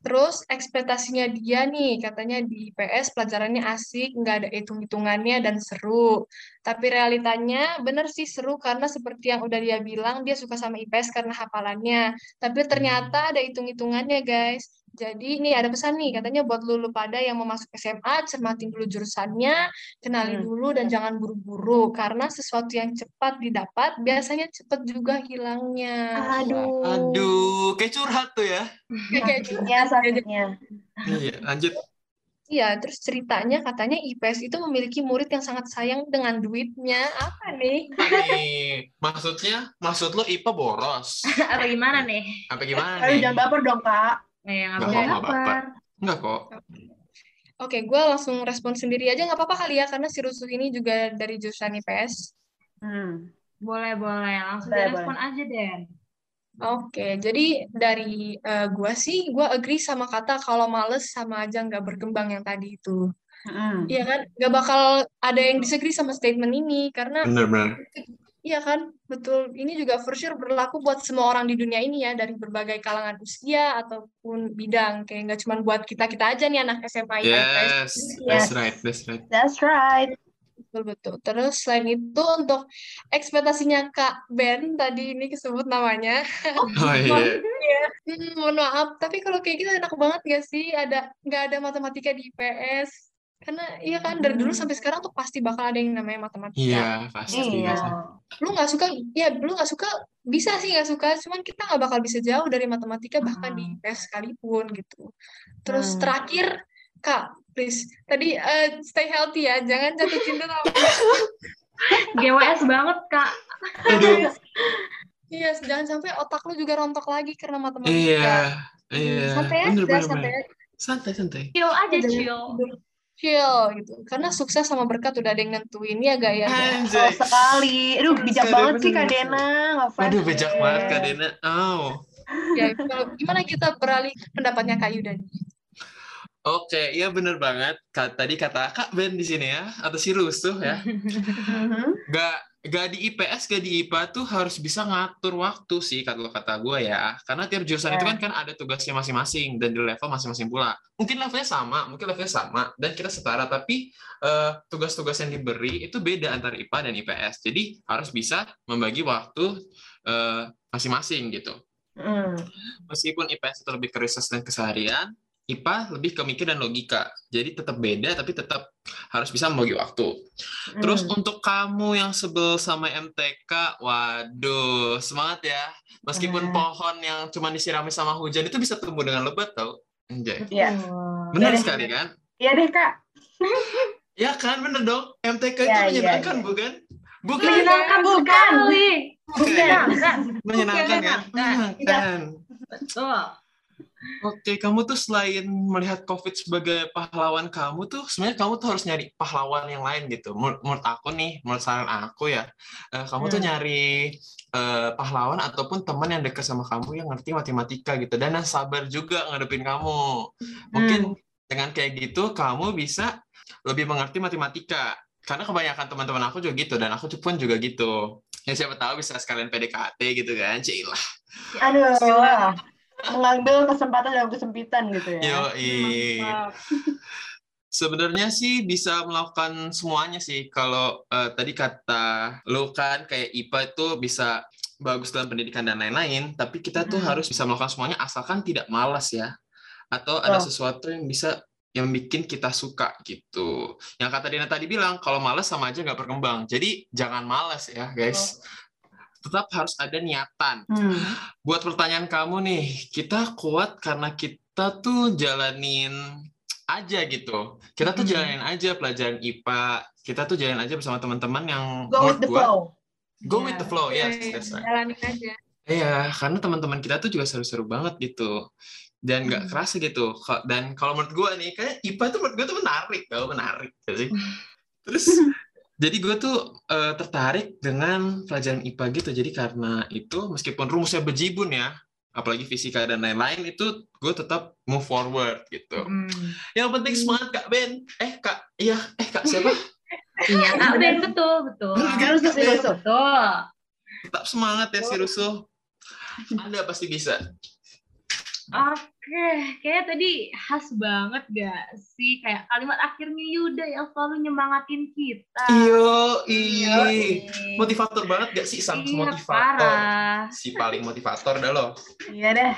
Speaker 5: Terus ekspektasinya dia nih, katanya di IPS pelajarannya asik, nggak ada hitung-hitungannya dan seru. Tapi realitanya bener sih seru karena seperti yang udah dia bilang, dia suka sama IPS karena hafalannya. Tapi ternyata ada hitung-hitungannya guys. Jadi ini ada pesan nih, katanya buat lulu pada yang mau masuk SMA, cermatin dulu jurusannya, kenali
Speaker 2: Hmm.
Speaker 5: dulu dan jangan buru-buru karena sesuatu yang cepat didapat biasanya cepat juga hilangnya.
Speaker 2: Aduh.
Speaker 4: Aduh, kayak curhat tuh ya.
Speaker 5: Kayak gitu.
Speaker 2: Sakitnya, sakitnya.
Speaker 4: Iya, lanjut.
Speaker 5: Iya, terus ceritanya katanya IPS itu memiliki murid yang sangat sayang dengan duitnya. Apa nih?
Speaker 4: Apa nih? Maksudnya, maksud lo IPA boros?
Speaker 3: Apa gimana nih?
Speaker 4: Apa gimana
Speaker 2: Aduh,
Speaker 4: nih?
Speaker 2: jangan baper dong, Kak.
Speaker 3: Eh, yang
Speaker 4: Nggak
Speaker 3: apa
Speaker 4: apa-apa,
Speaker 3: baper.
Speaker 4: baper. Enggak kok.
Speaker 5: Oke, gue langsung respon sendiri aja nggak apa-apa kali ya, karena si Rusuh ini juga dari jurusan IPS.
Speaker 2: Hmm.
Speaker 3: Boleh, boleh. Langsung
Speaker 2: Boleh,
Speaker 3: direspon aja, Den.
Speaker 5: Oke, jadi dari eh, gua sih, gua agree sama kata kalau males sama aja nggak berkembang yang tadi itu.
Speaker 2: Hmm.
Speaker 5: Iya kan? Nggak bakal ada yang disagree sama statement ini, karena. Iya kan? Betul. Ini juga for sure berlaku buat semua orang di dunia ini ya, dari berbagai kalangan usia ataupun bidang. Kayak nggak cuma buat kita-kita aja nih anak SMA IPS.
Speaker 4: Yes, that's right, that's right.
Speaker 2: That's right.
Speaker 5: Betul, betul. Terus selain itu untuk ekspektasinya Kak Ben, tadi ini disebut namanya.
Speaker 4: Oh <laughs> iya.
Speaker 5: Hmm, mohon maaf, tapi kalau kayak gitu enak banget gak sih? Ada nggak ada matematika di IPS? Karena iya kan dari dulu
Speaker 2: Hmm.
Speaker 5: sampai sekarang tuh pasti bakal ada yang namanya matematika.
Speaker 4: Iya, pasti.
Speaker 2: Iya.
Speaker 5: Lu nggak suka, ya lu nggak suka, bisa sih nggak suka, cuman kita nggak bakal bisa jauh dari matematika bahkan di
Speaker 2: Hmm.
Speaker 5: IPS sekalipun gitu. Terus
Speaker 2: Hmm.
Speaker 5: terakhir, Kak, please, tadi eh, stay healthy ya, jangan jatuh cinta sama
Speaker 3: GWS banget, Kak.
Speaker 5: Iya, jangan sampai otak lu juga rontok lagi karena matematika.
Speaker 4: iya, iya.
Speaker 5: Santai aja,
Speaker 4: Bener,
Speaker 5: santai
Speaker 4: bener. Santai, santai.
Speaker 3: Chill aja, chill.
Speaker 5: Chill gitu. Karena sukses sama berkat udah ada yang nentuin ya gak ya? guys?
Speaker 2: Oh,
Speaker 4: Anjay.
Speaker 2: sekali. Aduh, bijak
Speaker 4: Sekali,
Speaker 2: banget sih
Speaker 4: bener,
Speaker 2: Kak
Speaker 4: bener.
Speaker 2: Dena. Ngefans
Speaker 4: Waduh, bijak banget Kak Dena. Oh.
Speaker 5: Ya, kalau gimana kita beralih pendapatnya Kak Yuda nih?
Speaker 4: Oke, iya bener banget. Tadi kata Kak Ben di sini ya, atau si Rusuh ya. <laughs>
Speaker 2: Mhm.
Speaker 4: Gak, gak di IPS, gak di IPA tuh harus bisa ngatur waktu sih, kalau kata gue ya. Karena tiap jurusan itu
Speaker 2: Ya.
Speaker 4: kan kan ada tugasnya masing-masing, dan di level masing-masing pula. Mungkin levelnya sama, mungkin levelnya sama, dan kita setara, tapi eh, tugas-tugas yang diberi itu beda antara IPA dan IPS. Jadi harus bisa membagi waktu eh, masing-masing gitu.
Speaker 2: Hmm.
Speaker 4: meskipun IPS itu lebih ke dan keseharian, IPA lebih ke mikir dan logika. Jadi tetap beda, tapi tetap harus bisa membagi waktu. Terus
Speaker 2: Hmm.
Speaker 4: untuk kamu yang sebel sama MTK, waduh, semangat ya. Meskipun
Speaker 2: Hmm.
Speaker 4: pohon yang cuma disirami sama hujan itu bisa tumbuh dengan lebat tau. Anjay.
Speaker 2: Iya.
Speaker 4: Benar
Speaker 2: Iya.
Speaker 4: sekali kan?
Speaker 2: Iya deh, Kak. <laughs>
Speaker 4: Ya kan, bener dong. MTK itu
Speaker 2: Iya, iya,
Speaker 4: menyenangkan,
Speaker 2: iya.
Speaker 4: bukan? Bukan.
Speaker 3: Menyenangkan
Speaker 2: Bukan.
Speaker 3: sekali.
Speaker 4: Bukan.
Speaker 3: Menyenangkan.
Speaker 4: Menyenangkan kan?
Speaker 3: Menyenangkan.
Speaker 4: Menyenangkan.
Speaker 3: Betul.
Speaker 4: Oke, kamu tuh selain melihat COVID sebagai pahlawan kamu tuh, sebenarnya kamu tuh harus nyari pahlawan yang lain gitu. Menur- Menurut aku nih, menurut saran aku ya, eh, kamu tuh
Speaker 2: Hmm.
Speaker 4: nyari eh, pahlawan ataupun teman yang dekat sama kamu yang ngerti matematika gitu dan yang sabar juga ngadepin kamu. Mungkin dengan kayak gitu kamu bisa lebih mengerti matematika. Karena kebanyakan teman-teman aku juga gitu dan aku pun juga gitu. Ya siapa tahu bisa sekalian PDKT gitu kan, Cilah.
Speaker 2: Aduh. Mengambil kesempatan dalam kesempitan gitu ya.
Speaker 4: Yoi.
Speaker 3: Mantap. <laughs>
Speaker 4: Sebenarnya sih bisa melakukan semuanya sih. Kalau eh, tadi kata lu kan kayak IPA itu bisa bagus dalam pendidikan dan lain-lain, tapi kita tuh
Speaker 2: Mm.
Speaker 4: harus bisa melakukan semuanya asalkan tidak malas ya. Atau ada
Speaker 2: Betul.
Speaker 4: sesuatu yang bisa yang bikin kita suka gitu. Yang kata Dina tadi bilang, kalau malas sama aja nggak berkembang. Jadi jangan malas ya guys. Tetap harus ada niatan.
Speaker 2: Hmm.
Speaker 4: Buat pertanyaan kamu nih, kita kuat karena kita tuh jalanin aja gitu. Kita tuh
Speaker 2: Mhm.
Speaker 4: jalanin aja pelajaran IPA. Kita tuh jalanin aja bersama teman-teman yang
Speaker 2: Go with the
Speaker 4: gua,
Speaker 2: flow.
Speaker 4: Go with the flow, yes,
Speaker 5: Oke,
Speaker 4: that's right.
Speaker 5: jalanin aja.
Speaker 4: Iya, karena teman-teman kita tuh juga seru-seru banget gitu. Dan nggak
Speaker 2: Hmm.
Speaker 4: kerasa gitu. Dan kalau menurut gua nih, kayak IPA tuh menurut gua tuh menarik, tau menarik sih. Terus jadi gue tuh eh, tertarik dengan pelajaran IPA gitu. Jadi karena itu meskipun rumusnya bejibun ya, apalagi fisika dan lain-lain itu gue tetap move forward gitu.
Speaker 3: Hmm.
Speaker 4: Yang penting semangat Kak Ben. Eh Kak, iya, eh Kak siapa? <laughs>
Speaker 3: Iya, Kak Ben, betul, betul.
Speaker 2: Terus. terus.
Speaker 3: Betul.
Speaker 4: Tetap semangat ya si Rusuh. Anda pasti bisa.
Speaker 3: Oke, kayak tadi khas banget gak sih? Kayak kalimat akhirnya Yuda yang selalu nyemangatin kita.
Speaker 4: Iyo,
Speaker 2: Yoi.
Speaker 4: ih. Motivator banget gak sih sang
Speaker 3: Iya,
Speaker 4: motivator?
Speaker 3: parah.
Speaker 4: Si paling motivator dah lo.
Speaker 2: Iya deh.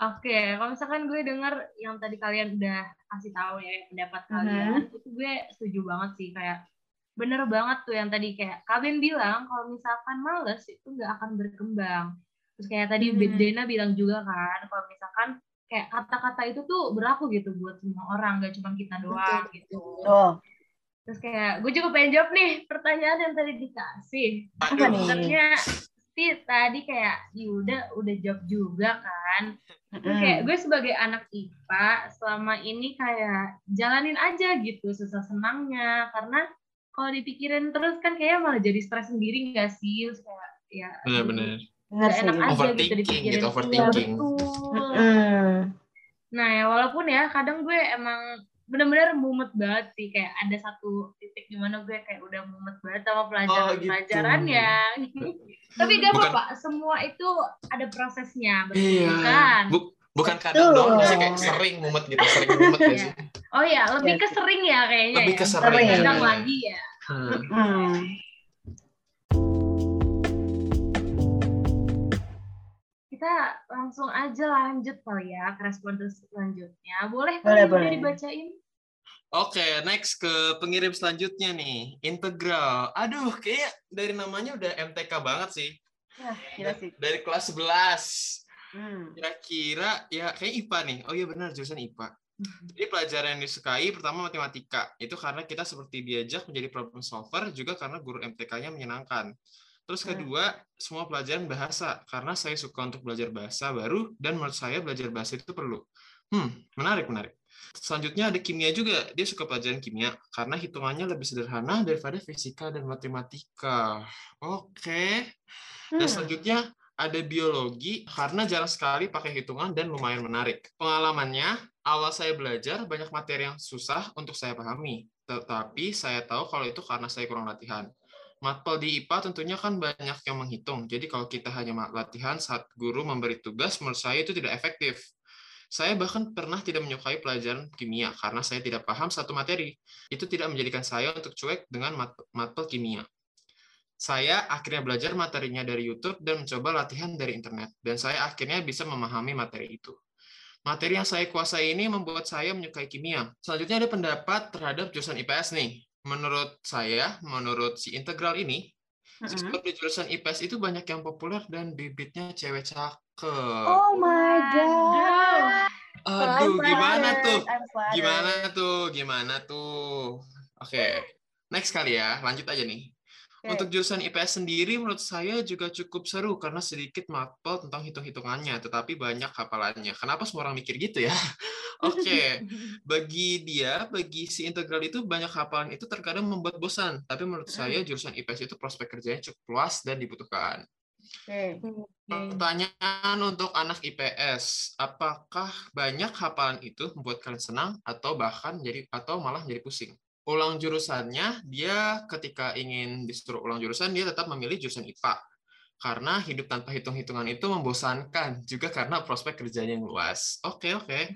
Speaker 3: Oke, kalau misalkan gue denger yang tadi kalian udah kasih tahu ya pendapat kalian, itu gue setuju banget sih kayak bener banget tuh yang tadi kayak kalian bilang kalau misalkan males itu nggak akan berkembang. Terus kayak tadi
Speaker 2: Mhm.
Speaker 3: Dena bilang juga kan kalau misalkan kayak kata-kata itu tuh berlaku gitu buat semua orang, nggak cuma kita doang gitu.
Speaker 2: Tuh.
Speaker 3: Terus kayak gue juga pengen jawab nih pertanyaan yang tadi dikasih.
Speaker 2: Apa nih?
Speaker 3: Sebenarnya sih tadi kayak Yuda udah jawab juga kan. Terus kayak gue sebagai anak IPA selama ini kayak jalanin aja gitu susah senangnya karena kalau dipikirin terus kan kayak malah jadi stres sendiri nggak sih Terus kayak ya
Speaker 4: Benar-benar.
Speaker 3: Enak aja gitu
Speaker 4: Overthinking
Speaker 3: dipikirin
Speaker 4: gitu, overthinking.
Speaker 3: betul
Speaker 2: Mm.
Speaker 3: nah ya walaupun ya kadang gue emang bener-bener mumet banget sih kayak ada satu titik di mana gue kayak udah mumet banget sama pelajaran
Speaker 4: gitu.
Speaker 3: pelajaran ya tapi gak
Speaker 4: Bukan-
Speaker 3: apa-apa semua itu ada prosesnya betul
Speaker 4: Iya.
Speaker 3: kan
Speaker 4: Bu- bukan kadang dong, sih kayak sering mumet gitu, sering mumet ya sih.
Speaker 3: oh ya lebih
Speaker 2: Iya
Speaker 3: ke sering ya kayaknya
Speaker 4: Lebih
Speaker 3: ya.
Speaker 4: ke
Speaker 3: Bukan
Speaker 2: sering.
Speaker 3: kadang lagi ya
Speaker 4: Hmm.
Speaker 2: Mm.
Speaker 3: Kita langsung aja lanjut kali ya ke respon selanjutnya boleh
Speaker 2: Boleh, boleh.
Speaker 3: dibacain
Speaker 4: Oke, next ke pengirim selanjutnya nih, integral. Aduh, kayak dari namanya udah MTK banget sih.
Speaker 2: Ya, gila sih.
Speaker 4: Dari kelas 11.
Speaker 2: Hmm.
Speaker 4: Kira-kira ya kayak IPA nih. Oh iya benar jurusan IPA. Jadi pelajaran yang disukai pertama matematika. Itu karena kita seperti diajak menjadi problem solver juga karena guru MTK-nya menyenangkan. Terus
Speaker 2: Hmm.
Speaker 4: kedua, semua pelajaran bahasa karena saya suka untuk belajar bahasa baru dan menurut saya belajar bahasa itu perlu. Hmm, menarik menarik. Selanjutnya ada kimia juga. Dia suka pelajaran kimia karena hitungannya lebih sederhana daripada fisika dan matematika. Oke. Dan
Speaker 2: Hmm.
Speaker 4: selanjutnya ada biologi karena jarang sekali pakai hitungan dan lumayan menarik. Pengalamannya, awal saya belajar banyak materi yang susah untuk saya pahami. Tetapi saya tahu kalau itu karena saya kurang latihan. Matpel di IPA tentunya kan banyak yang menghitung. Jadi kalau kita hanya latihan saat guru memberi tugas, menurut saya itu tidak efektif. Saya bahkan pernah tidak menyukai pelajaran kimia karena saya tidak paham satu materi. Itu tidak menjadikan saya untuk cuek dengan mat- matpel kimia. Saya akhirnya belajar materinya dari YouTube dan mencoba latihan dari internet, dan saya akhirnya bisa memahami materi itu. Materi yang saya kuasai ini membuat saya menyukai kimia. Selanjutnya ada pendapat terhadap jurusan IPS nih. Menurut saya, menurut si integral ini, siswa di jurusan IPS itu banyak yang populer dan bibitnya cewek cakep.
Speaker 2: Oh my god.
Speaker 4: Aduh,
Speaker 2: I'm
Speaker 4: gimana tuh? Gimana tuh? Gimana tuh? Oke, next kali ya. Lanjut aja nih.
Speaker 2: Oke.
Speaker 4: Untuk jurusan IPS sendiri menurut saya juga cukup seru karena sedikit matpel tentang hitung-hitungannya, tetapi banyak hafalannya. Kenapa semua orang mikir gitu ya? <laughs> Oke, bagi dia, bagi si integral itu banyak hafalan itu terkadang membuat bosan. Tapi menurut saya jurusan IPS itu prospek kerjanya cukup luas dan dibutuhkan.
Speaker 2: Oke.
Speaker 4: Pertanyaan untuk anak IPS, apakah banyak hafalan itu membuat kalian senang atau bahkan jadi atau malah menjadi pusing? Ulang jurusannya, dia ketika ingin disuruh ulang jurusan, dia tetap memilih jurusan IPA. Karena hidup tanpa hitung-hitungan itu membosankan, juga karena prospek kerjanya yang luas. Oke, oke.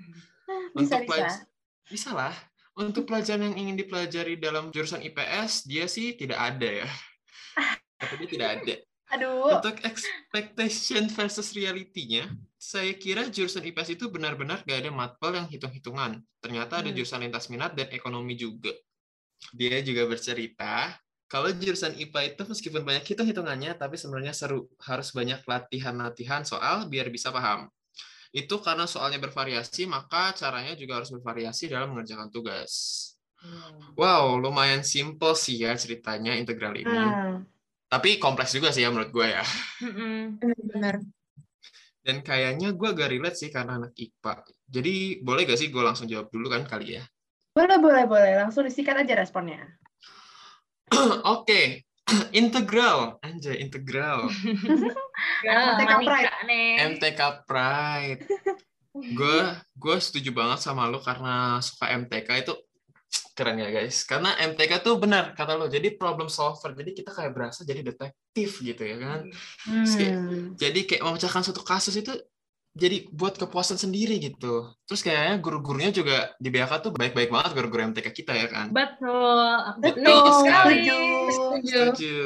Speaker 2: Bisa,
Speaker 4: Untuk
Speaker 2: bisa.
Speaker 4: bisa lah. Untuk pelajaran yang ingin dipelajari dalam jurusan IPS, dia sih tidak ada ya. <laughs> Tapi dia tidak ada.
Speaker 2: Aduh.
Speaker 4: Untuk expectation versus reality-nya, saya kira jurusan IPS itu benar-benar gak ada matpel yang hitung-hitungan. Ternyata ada
Speaker 2: Hmm.
Speaker 4: jurusan lintas minat dan ekonomi juga. Dia juga bercerita, kalau jurusan IPA itu meskipun banyak hitung-hitungannya, tapi sebenarnya seru. Harus banyak latihan-latihan soal biar bisa paham. Itu karena soalnya bervariasi, maka caranya juga harus bervariasi dalam mengerjakan tugas.
Speaker 2: Hmm.
Speaker 4: Wow, lumayan simple sih ya ceritanya integral ini.
Speaker 2: Hmm.
Speaker 4: Tapi kompleks juga sih ya menurut gue ya.
Speaker 3: Mm-mm.
Speaker 5: Benar.
Speaker 4: Dan kayaknya gue agak relate sih karena anak IPA. Jadi boleh gak sih gue langsung jawab dulu kan kali ya?
Speaker 2: Boleh, boleh, boleh. Langsung disikat aja responnya. <clears throat>
Speaker 4: Oke, <clears throat> integral. Anjay, integral. <laughs>
Speaker 2: MTK Pride.
Speaker 4: MTK Pride. <laughs> Gue gue setuju banget sama lo karena suka MTK itu keren ya guys. Karena MTK tuh benar kata lo. Jadi problem solver. Jadi kita kayak berasa jadi detektif gitu ya kan.
Speaker 2: Hmm.
Speaker 4: Jadi kayak memecahkan suatu kasus itu jadi buat kepuasan sendiri gitu. Terus kayaknya guru-gurunya juga di BHK tuh baik-baik banget guru-guru MTK kita ya kan.
Speaker 3: Betul.
Speaker 2: Betul
Speaker 4: Betul
Speaker 3: sekali.
Speaker 2: setuju.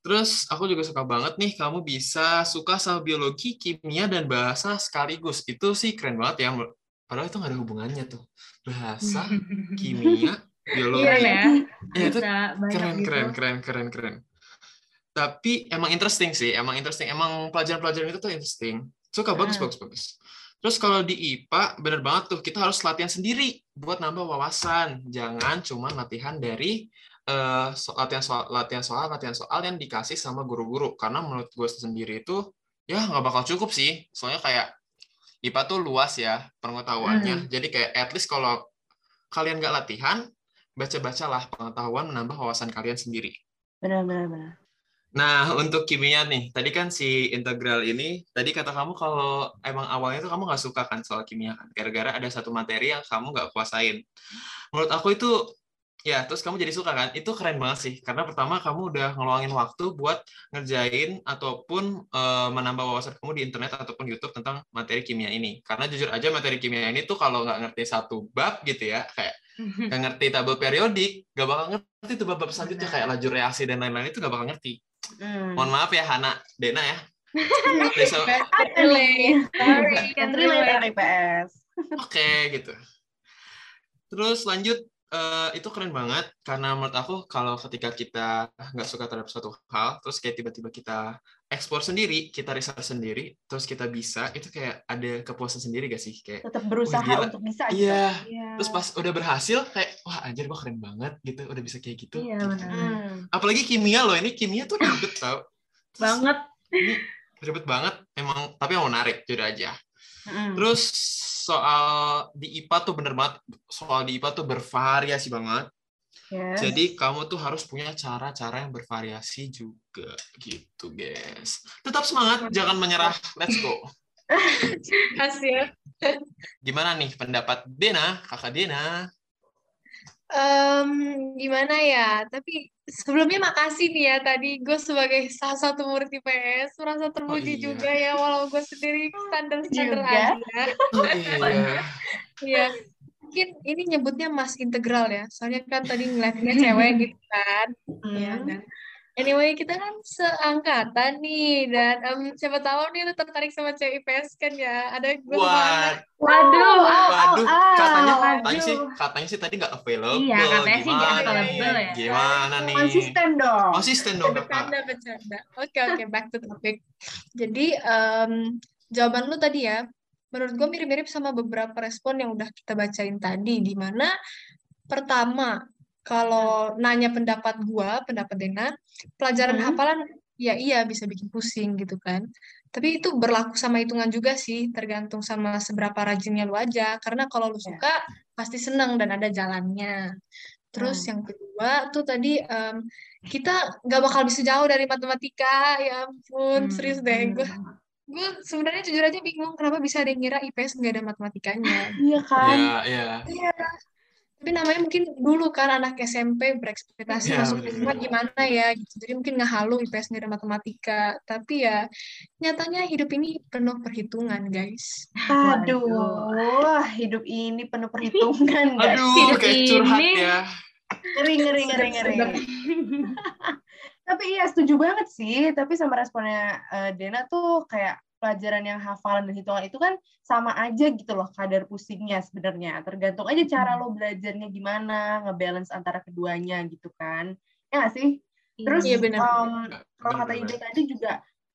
Speaker 4: Terus aku juga suka banget nih kamu bisa suka sama biologi, kimia, dan bahasa sekaligus. Itu sih keren banget ya. Padahal itu nggak ada hubungannya tuh. Bahasa, <laughs> kimia, biologi.
Speaker 3: Iya ya.
Speaker 4: Ya, itu keren,
Speaker 3: gitu.
Speaker 4: keren, keren, keren, keren. Tapi emang interesting sih, emang interesting. Emang pelajaran-pelajaran itu tuh interesting. Suka bagus,
Speaker 2: Hmm.
Speaker 4: bagus, bagus. Terus kalau di IPA, bener banget tuh, kita harus latihan sendiri buat nambah wawasan. Jangan cuma latihan dari so- latihan soal, latihan soal, latihan soal yang dikasih sama guru-guru. Karena menurut gue sendiri itu, ya nggak bakal cukup sih. Soalnya kayak IPA tuh luas ya pengetahuannya. Jadi kayak at least kalau kalian nggak latihan, baca-bacalah pengetahuan menambah wawasan kalian sendiri.
Speaker 2: Benar, benar, benar.
Speaker 4: Nah, untuk kimia nih, tadi kan si integral ini, tadi kata kamu kalau emang awalnya tuh kamu nggak suka kan soal kimia kan, gara-gara ada satu materi yang kamu nggak kuasain. Menurut aku itu, ya terus kamu jadi suka kan, itu keren banget sih, karena pertama kamu udah ngeluangin waktu buat ngerjain ataupun eh, menambah wawasan kamu di internet ataupun YouTube tentang materi kimia ini. Karena jujur aja materi kimia ini tuh kalau nggak ngerti satu bab gitu ya, kayak <laughs> nggak ngerti tabel periodik, nggak bakal ngerti tuh bab-bab selanjutnya kayak laju reaksi dan lain-lain itu nggak bakal ngerti.
Speaker 2: Hmm.
Speaker 4: Mohon maaf ya Hana, Dena ya. <laughs> Besok.
Speaker 5: Sorry.
Speaker 2: Can't relate anak IPS.
Speaker 4: oke gitu. Terus lanjut, eh, itu keren banget karena menurut aku kalau ketika kita nggak suka terhadap suatu hal, terus kayak tiba-tiba kita ekspor sendiri, kita riset sendiri, terus kita bisa, itu kayak ada kepuasan sendiri gak sih? Kayak,
Speaker 2: Tetap berusaha
Speaker 4: gila.
Speaker 2: untuk bisa gitu.
Speaker 4: iya.
Speaker 3: Iya.
Speaker 4: Terus pas udah berhasil, kayak, wah anjir gue keren banget gitu, udah bisa kayak gitu.
Speaker 3: Iya,
Speaker 4: gitu.
Speaker 2: Hmm.
Speaker 4: Apalagi kimia loh, ini kimia tuh ribet <laughs> tau. Terus
Speaker 3: banget.
Speaker 4: Ini ribet banget, emang, tapi emang menarik, jujur aja.
Speaker 2: Hmm.
Speaker 4: Terus soal di IPA tuh bener banget, soal di IPA tuh bervariasi banget.
Speaker 2: Yes.
Speaker 4: Jadi kamu tuh harus punya cara-cara yang bervariasi juga gitu, guys. Tetap semangat, jangan menyerah. Let's go. <laughs>
Speaker 5: Hasil.
Speaker 4: Gimana nih pendapat Dena, kakak Dena?
Speaker 5: Em, gimana ya? Tapi sebelumnya makasih nih ya tadi gue sebagai salah satu murid IPS merasa terpuji
Speaker 4: iya.
Speaker 5: juga ya walau gue sendiri standar-standar
Speaker 2: Juga.
Speaker 5: aja.
Speaker 4: Oh iya.
Speaker 5: Iya. Mungkin ini nyebutnya Mas Integral ya. Soalnya kan tadi ngeliatnya cewek gitu kan. Iya.
Speaker 2: Hmm.
Speaker 5: dan Anyway, kita kan seangkatan nih dan em, siapa tahu nih lu tertarik sama cewek IPS kan ya. Ada gue sama Ana.
Speaker 4: Wad,
Speaker 3: Waduh.
Speaker 4: waduh,
Speaker 2: au,
Speaker 4: katanya,
Speaker 2: au.
Speaker 4: katanya sih, katanya sih tadi nggak available.
Speaker 3: Iya, katanya sih nggak
Speaker 4: Gimana nih?
Speaker 3: available ya.
Speaker 4: Gimana nih?
Speaker 2: Konsisten dong.
Speaker 4: Konsisten dong.
Speaker 5: Bercanda, bercanda. Oke, oke, back to topic. Jadi, em, jawaban lu tadi ya, menurut gue mirip-mirip sama beberapa respon yang udah kita bacain tadi, di mana pertama, kalau nanya pendapat gua, pendapat Dena, pelajaran
Speaker 2: Hmm.
Speaker 5: hafalan, ya iya bisa bikin pusing gitu kan. Tapi itu berlaku sama hitungan juga sih, tergantung sama seberapa rajinnya lu aja. Karena kalau lu
Speaker 2: Ya.
Speaker 5: suka, pasti seneng dan ada jalannya. Terus
Speaker 2: Hmm.
Speaker 5: yang kedua tuh tadi em, kita nggak bakal bisa jauh dari matematika ya ampun
Speaker 2: Hmm,
Speaker 5: serius deh gue
Speaker 2: hmm.
Speaker 5: gue sebenarnya jujur aja bingung kenapa bisa ada yang ngira IPS nggak ada matematikanya
Speaker 2: Iya kan?
Speaker 4: Iya, iya.
Speaker 5: Tapi namanya mungkin dulu kan anak SMP berekspektasi
Speaker 4: Iya,
Speaker 5: masuk. IPA gimana ya gitu jadi mungkin ngehalu IPS nggak ada matematika tapi ya nyatanya hidup ini penuh perhitungan guys
Speaker 2: Aduh, hidup ini penuh perhitungan, <laughs> guys.
Speaker 4: Aduh,
Speaker 3: Hidup
Speaker 4: kayak curhat
Speaker 3: ini-
Speaker 4: ya.
Speaker 2: Ngeri, ngeri, ngeri, ngeri. <laughs> Tapi iya, setuju banget sih. Tapi sama responnya eh, Dena tuh kayak pelajaran yang hafalan dan hitungan itu kan sama aja gitu loh kadar pusingnya sebenarnya. Tergantung aja cara lo belajarnya gimana, ngebalance antara keduanya gitu kan. Ya nggak sih? Terus
Speaker 5: Iya, benar.
Speaker 2: em, kalau kata
Speaker 4: Benar-benar.
Speaker 2: Ida tadi juga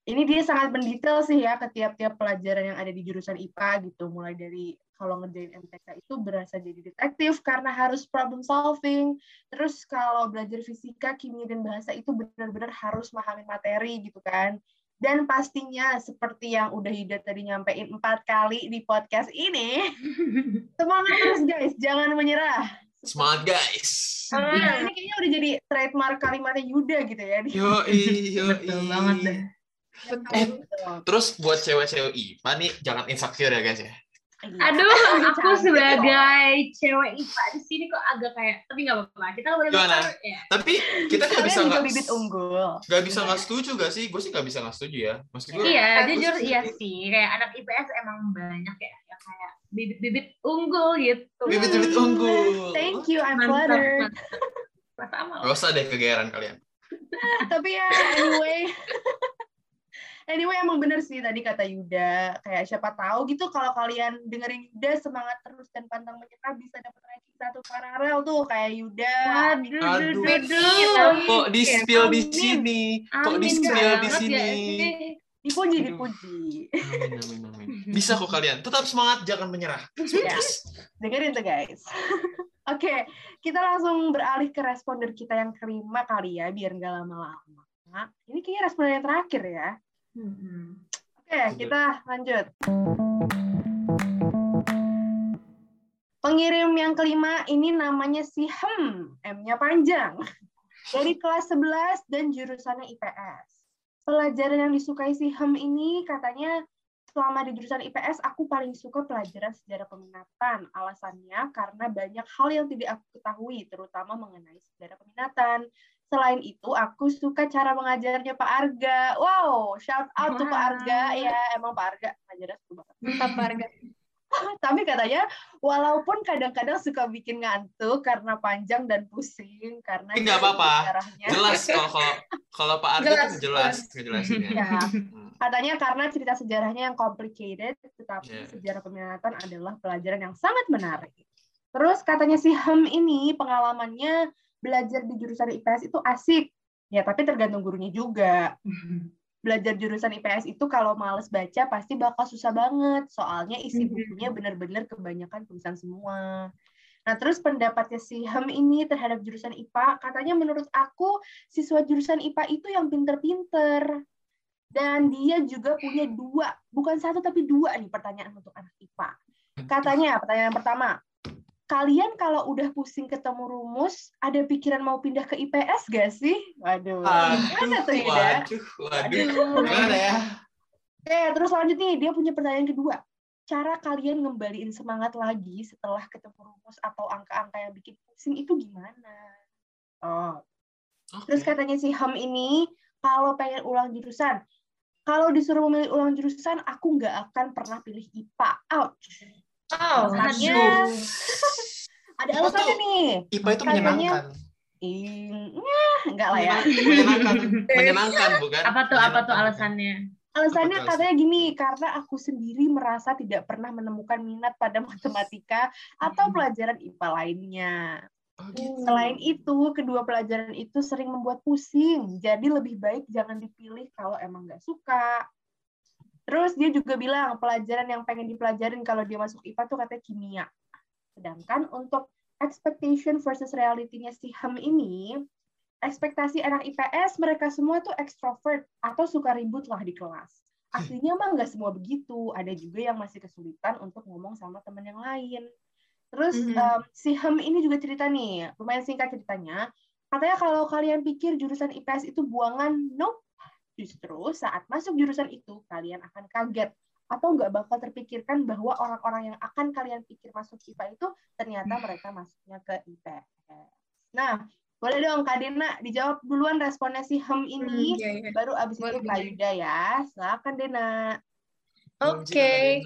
Speaker 2: ini dia sangat mendetail sih ya ke tiap-tiap pelajaran yang ada di jurusan IPA gitu. Mulai dari kalau ngerjain MTK itu berasa jadi detektif karena harus problem solving. Terus kalau belajar fisika, kimia, dan bahasa itu benar-benar harus memahami materi gitu kan. Dan pastinya seperti yang udah Ida tadi nyampein empat kali di podcast ini, <laughs> semangat terus guys, jangan menyerah.
Speaker 4: Semangat guys.
Speaker 2: Ah, ini kayaknya udah jadi trademark kalimatnya Yuda gitu ya.
Speaker 4: Yo, yo,
Speaker 3: Betul banget deh.
Speaker 2: Betul, betul.
Speaker 4: Terus buat cewek-cewek IPA nih jangan insecure ya guys ya.
Speaker 2: Iya.
Speaker 3: Aduh, aku sebagai cewek IPA di sini kok agak kayak, tapi nggak apa-apa. Kita boleh
Speaker 4: Gimana?
Speaker 3: besar, ya.
Speaker 4: Tapi kita nggak bisa nggak
Speaker 2: bibit unggul.
Speaker 4: nggak bisa nggak setuju gak sih? Gue sih nggak bisa nggak setuju ya. Maksud gue.
Speaker 3: Iya,
Speaker 2: Aku
Speaker 3: jujur iya sih. Kayak anak IPS emang banyak ya, yang kayak bibit-bibit unggul gitu.
Speaker 4: Bibit-bibit unggul.
Speaker 2: Thank you, I'm flattered.
Speaker 4: Gak usah deh kegeeran kalian.
Speaker 2: tapi ya anyway anyway emang bener sih tadi kata Yuda kayak siapa tahu gitu kalau kalian dengerin Yuda semangat terus dan pantang menyerah bisa dapat ranking satu paralel tuh kayak Yuda
Speaker 3: Waduh,
Speaker 4: Aduh.
Speaker 3: duh, duh, duh.
Speaker 2: Amin.
Speaker 4: Kok di spill di sini? Kok di spill di sini?
Speaker 3: ya sih.
Speaker 2: dipuji
Speaker 4: Aduh.
Speaker 2: dipuji
Speaker 4: Amin, amin, amin. <laughs> Bisa kok kalian. Tetap semangat, jangan menyerah. <laughs>
Speaker 2: Ya. dengerin tuh guys <laughs> oke kita langsung beralih ke responder kita yang kelima kali ya biar nggak lama-lama ini kayaknya responder yang terakhir ya
Speaker 3: Hmm.
Speaker 2: Oke, kita lanjut. Pengirim yang kelima ini namanya si Hem, M-nya panjang. Dari kelas 11 dan jurusannya IPS. Pelajaran yang disukai si Hem ini katanya selama di jurusan IPS aku paling suka pelajaran sejarah peminatan. Alasannya karena banyak hal yang tidak aku ketahui, terutama mengenai sejarah peminatan. Selain itu, aku suka cara mengajarnya Pak Arga. Wow, shout out to Pak Arga. Ya, emang Pak Arga ngajarnya seru banget.
Speaker 5: Mantap harga. <laughs>
Speaker 2: Tapi katanya, walaupun kadang-kadang suka bikin ngantuk karena panjang dan pusing, karena
Speaker 4: nggak apa-apa. Jelas kalau kalau kalau Pak Arga
Speaker 5: Jelas,
Speaker 4: tuh jelas ngejelasinnya.
Speaker 2: Ya,
Speaker 4: Hmm.
Speaker 2: katanya karena cerita sejarahnya yang complicated, tetapi
Speaker 4: Yeah.
Speaker 2: sejarah peminatan adalah pelajaran yang sangat menarik. Terus katanya si Hem ini pengalamannya belajar di jurusan IPS itu asik. Ya, tapi tergantung gurunya juga. <laughs> Belajar jurusan IPS itu kalau males baca pasti bakal susah banget. Soalnya isi
Speaker 3: Mhm.
Speaker 2: bukunya benar-benar kebanyakan tulisan semua. Nah, terus pendapatnya si Hem ini terhadap jurusan IPA, katanya menurut aku siswa jurusan IPA itu yang pinter-pinter. Dan dia juga punya dua, bukan satu tapi dua nih pertanyaan untuk anak IPA. Katanya, pertanyaan pertama, kalian kalau udah pusing ketemu rumus, ada pikiran mau pindah ke IPS gak sih? Waduh, gimana tuh
Speaker 4: Aduh,
Speaker 2: Yuda?
Speaker 4: waduh, waduh.
Speaker 2: Aduh.
Speaker 4: Gimana ya?
Speaker 2: Oke, terus lanjut nih, dia punya pertanyaan kedua. Cara kalian ngembaliin semangat lagi setelah ketemu rumus atau angka-angka yang bikin pusing itu gimana? Oh,
Speaker 4: Oke.
Speaker 2: terus katanya si Ham ini, kalau pengen ulang jurusan, kalau disuruh memilih ulang jurusan, aku nggak akan pernah pilih IPA. Ouch.
Speaker 5: Oh,
Speaker 2: Alasannya, ada alasannya
Speaker 4: tuh-
Speaker 2: nih.
Speaker 4: IPA itu menyenangkan.
Speaker 2: Ih, nyah, enggak lah ya.
Speaker 4: Menyenangkan, menyenangkan bukan?
Speaker 3: Apa tuh apa tuh alasannya?
Speaker 2: Alasannya katanya gini, karena aku sendiri merasa tidak pernah menemukan minat pada matematika atau
Speaker 3: Hmm.
Speaker 2: pelajaran IPA lainnya.
Speaker 4: Oh, gitu.
Speaker 2: Selain itu, kedua pelajaran itu sering membuat pusing, jadi lebih baik jangan dipilih kalau emang nggak suka. Terus dia juga bilang pelajaran yang pengen dipelajarin kalau dia masuk IPA tuh katanya kimia. Sedangkan untuk expectation versus reality-nya si Ham ini, ekspektasi anak IPS mereka semua tuh extrovert atau suka ribut lah di kelas. Aslinya mah nggak semua begitu. Ada juga yang masih kesulitan untuk ngomong sama teman yang lain. Terus
Speaker 5: Mhm.
Speaker 2: em, si Hem ini juga cerita nih, lumayan singkat ceritanya. Katanya kalau kalian pikir jurusan IPS itu buangan, nope. Justru saat masuk jurusan itu kalian akan kaget atau nggak bakal terpikirkan bahwa orang-orang yang akan kalian pikir masuk IPA itu ternyata mereka masuknya ke IPS. Nah, boleh dong Kak Dena dijawab duluan responnya si Hem ini,
Speaker 5: Hmm, iya, iya.
Speaker 2: baru abis
Speaker 5: Boleh,
Speaker 2: itu Kak. Yuda ya. Silakan Dena.
Speaker 5: Oke.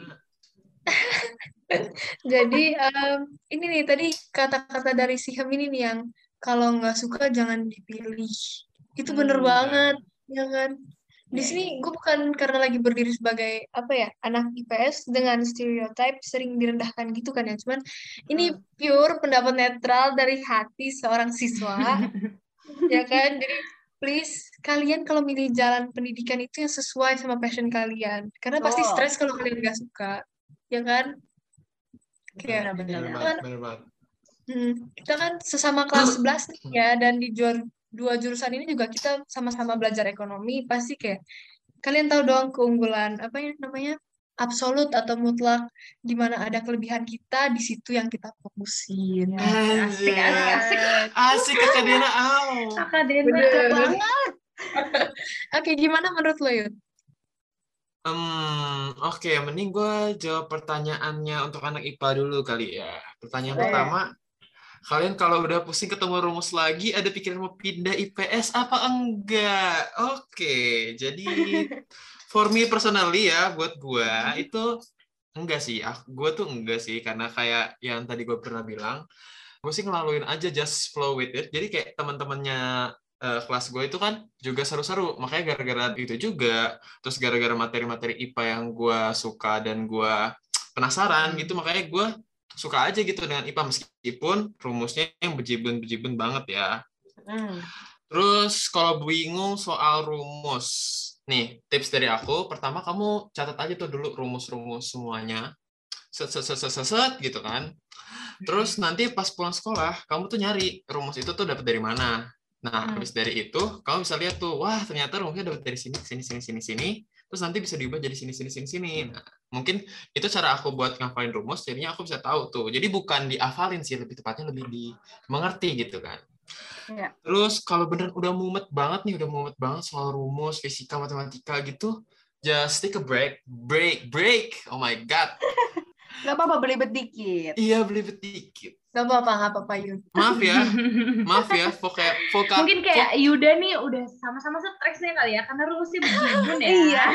Speaker 5: <laughs>
Speaker 4: Dena.
Speaker 5: Jadi em, ini nih tadi kata-kata dari si Hem ini nih yang kalau nggak suka jangan dipilih. Itu bener
Speaker 2: Hmm.
Speaker 5: banget, ya kan? Di
Speaker 2: Iya,
Speaker 5: sini gue bukan karena lagi berdiri sebagai apa ya anak IPS dengan stereotype sering direndahkan gitu kan ya. Cuman ini pure pendapat netral dari hati seorang siswa, <laughs> ya kan? Jadi please kalian kalau milih jalan pendidikan itu yang sesuai sama passion kalian. Karena pasti
Speaker 2: Betul.
Speaker 5: stres kalau kalian nggak suka, ya kan? Kayak
Speaker 4: banget, bener banget.
Speaker 5: Hmm, kita kan sesama kelas 11 nih ya dan di dua jurusan ini juga kita sama-sama belajar ekonomi pasti kayak kalian tahu dong keunggulan apa ya namanya absolut atau mutlak di mana ada kelebihan kita di situ yang kita fokusin.
Speaker 3: Asik, asik, asik.
Speaker 4: Asik Kak Dena, au.
Speaker 3: Kakak Dena.
Speaker 5: Bener.
Speaker 2: banget.
Speaker 5: Oke, gimana menurut lo Yud?
Speaker 4: Hmm, oke, mending gue jawab pertanyaannya untuk anak IPA dulu kali ya. Pertanyaan
Speaker 2: Boleh.
Speaker 4: pertama, kalian kalau udah pusing ketemu rumus lagi, ada pikiran mau pindah IPS apa enggak? Oke, jadi <laughs> for me personally ya, buat gue itu enggak sih. Gue tuh enggak sih, karena kayak yang tadi gue pernah bilang, gue sih ngelaluin aja just flow with it. Jadi kayak teman-temannya eh, kelas gue itu kan juga seru-seru. Makanya gara-gara itu juga, terus gara-gara materi-materi IPA yang gue suka dan gue penasaran gitu, makanya gue suka aja gitu dengan IPA meskipun rumusnya yang bejibun-bejibun banget ya.
Speaker 2: Hmm.
Speaker 4: Terus kalau bingung soal rumus, nih tips dari aku, pertama kamu catat aja tuh dulu rumus-rumus semuanya, set set set set set, set, gitu kan. Terus nanti pas pulang sekolah, kamu tuh nyari rumus itu tuh dapat dari mana. Nah,
Speaker 2: Hmm.
Speaker 4: habis dari itu, kamu bisa lihat tuh, wah ternyata rumusnya dapat dari sini, sini, sini, sini, sini. Terus nanti bisa diubah jadi sini, sini, sini, sini. Nah, mungkin itu cara aku buat ngafalin rumus, jadinya aku bisa tahu tuh. Jadi bukan dihafalin sih, lebih tepatnya lebih di mengerti gitu kan.
Speaker 2: Iya.
Speaker 4: Terus kalau beneran udah mumet banget nih, udah mumet banget soal rumus, fisika, matematika gitu, just take a break, break, break. Oh my god. <laughs>
Speaker 2: Gak apa-apa, belibet dikit.
Speaker 4: Iya, belibet dikit.
Speaker 5: Gak apa-apa, gak apa-apa Yun.
Speaker 4: Maaf ya, <laughs> maaf ya, voka, voka,
Speaker 3: Mungkin kayak Yuda nih udah sama-sama stresnya kali ya, karena rumusnya bejibun ya.
Speaker 2: Iya.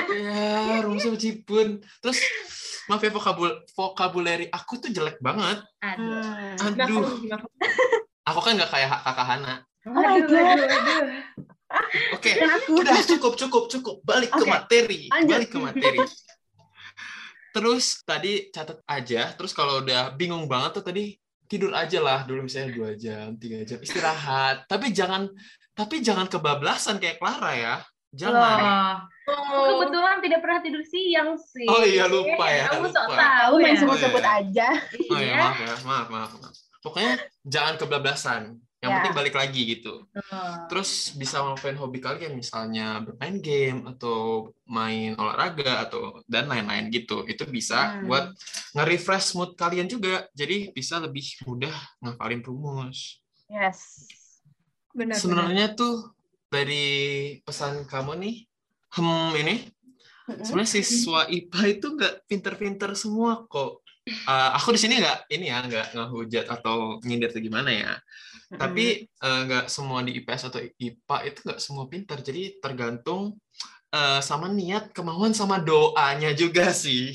Speaker 4: ya, rumusnya bejibun. Terus, maaf ya, vokabul, vokabuleri aku tuh jelek banget.
Speaker 3: Aduh.
Speaker 4: Aduh, aku kan nggak kayak kakak Hana.
Speaker 2: Oh my
Speaker 3: Aduh,
Speaker 2: God.
Speaker 3: aduh, aduh.
Speaker 4: Oke,
Speaker 2: aku.
Speaker 4: udah cukup, cukup, cukup. Balik ke
Speaker 2: Oke,
Speaker 4: materi,
Speaker 2: lanjut.
Speaker 4: balik ke materi. Terus tadi catat aja, terus kalau udah bingung banget tuh tadi tidur aja lah dulu misalnya dua jam, tiga jam istirahat. Tapi jangan, tapi jangan kebablasan kayak Clara ya. Jangan.
Speaker 3: Aku kebetulan tidak pernah tidur siang sih.
Speaker 4: Oh iya, lupa ya,
Speaker 3: Kamu sok
Speaker 4: lupa.
Speaker 3: tahu
Speaker 2: Aku main
Speaker 3: ya.
Speaker 2: sebut-sebut aja.
Speaker 4: Oh ya
Speaker 3: Iya.
Speaker 4: maaf ya, maaf, maaf, maaf. Pokoknya jangan kebablasan. Yang
Speaker 2: Ya.
Speaker 4: penting balik lagi gitu.
Speaker 3: Tuh.
Speaker 4: Terus bisa ngelakuin hobi kalian misalnya bermain game atau main olahraga atau dan lain-lain gitu. Itu bisa
Speaker 2: Hmm.
Speaker 4: buat nge-refresh mood kalian juga. Jadi bisa lebih mudah ngafalin rumus.
Speaker 2: Yes.
Speaker 5: Benar, benar.
Speaker 4: Sebenarnya tuh dari pesan kamu nih, hmm ini
Speaker 2: Mm-mm.
Speaker 4: sebenarnya siswa IPA itu nggak pinter-pinter semua kok. Uh, aku di sini nggak ini ya nggak ngehujat atau nyindir atau gimana ya. Tapi eh, nggak semua di IPS atau IPA itu nggak semua pintar. Jadi tergantung eh, sama niat, kemauan, sama doanya juga sih.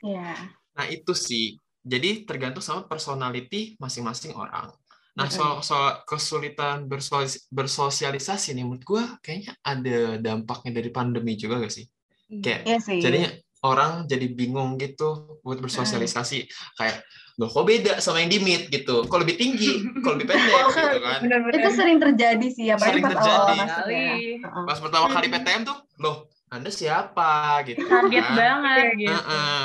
Speaker 2: Iya.
Speaker 4: Nah itu sih. Jadi tergantung sama personality masing-masing orang. Nah soal, soal kesulitan bersosi- bersosialisasi nih, menurut gue kayaknya ada dampaknya dari pandemi juga gak sih? Kayak
Speaker 2: Iya sih.
Speaker 4: jadinya orang jadi bingung gitu buat bersosialisasi kayak loh kok beda sama yang di meet gitu kok lebih tinggi kok lebih <laughs> pendek gitu kan
Speaker 5: Benar-benar.
Speaker 2: Itu sering terjadi sih ya,
Speaker 4: Sering
Speaker 2: pas
Speaker 4: terjadi.
Speaker 3: Kali.
Speaker 2: ya.
Speaker 4: Pas pertama kali PTM tuh loh anda siapa gitu
Speaker 3: Kaget
Speaker 4: kan.
Speaker 3: banget gitu.
Speaker 4: Heeh.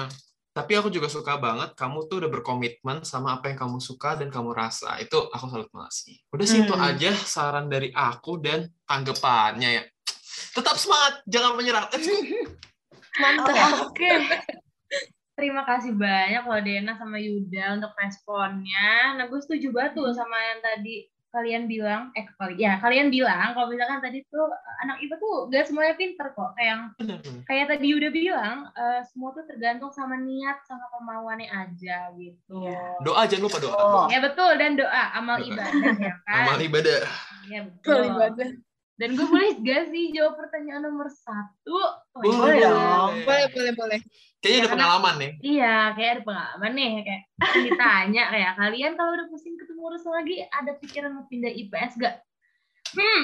Speaker 4: tapi aku juga suka banget kamu tuh udah berkomitmen sama apa yang kamu suka dan kamu rasa itu aku salut banget sih udah sih itu
Speaker 2: Hmm.
Speaker 4: aja saran dari aku dan tanggapannya ya tetap semangat jangan menyerah let's go <laughs>
Speaker 5: Mantap.
Speaker 3: Oke. Terima kasih banyak loh Dena sama Yuda untuk responnya. Nah, gue setuju banget tuh sama yang tadi kalian bilang, eh kali ya kalian bilang kalau misalkan tadi tuh anak IPA tuh gak semuanya pinter kok. Kayak yang kayak tadi Yuda bilang, eh, semua tuh tergantung sama niat sama kemauannya aja gitu.
Speaker 2: Iya.
Speaker 4: doa jangan lupa doa
Speaker 2: Oh.
Speaker 3: Ya betul dan doa amal
Speaker 4: Doa.
Speaker 3: ibadah ya kan.
Speaker 4: amal ibadah
Speaker 3: Iya
Speaker 5: Betul,
Speaker 3: betul.
Speaker 5: ibadah.
Speaker 3: Dan gue boleh gak sih jawab pertanyaan nomor satu? Oh,
Speaker 2: Boleh
Speaker 3: iya.
Speaker 2: dong.
Speaker 5: Boleh, boleh, boleh.
Speaker 4: kayaknya
Speaker 3: Ya,
Speaker 4: ada
Speaker 3: karena-
Speaker 4: pengalaman nih
Speaker 3: Iya, kayak ada pengalaman nih, kayak ditanya kayak kalian kalau udah pusing ketemu urusan lagi ada pikiran mau pindah IPS gak? Hmm,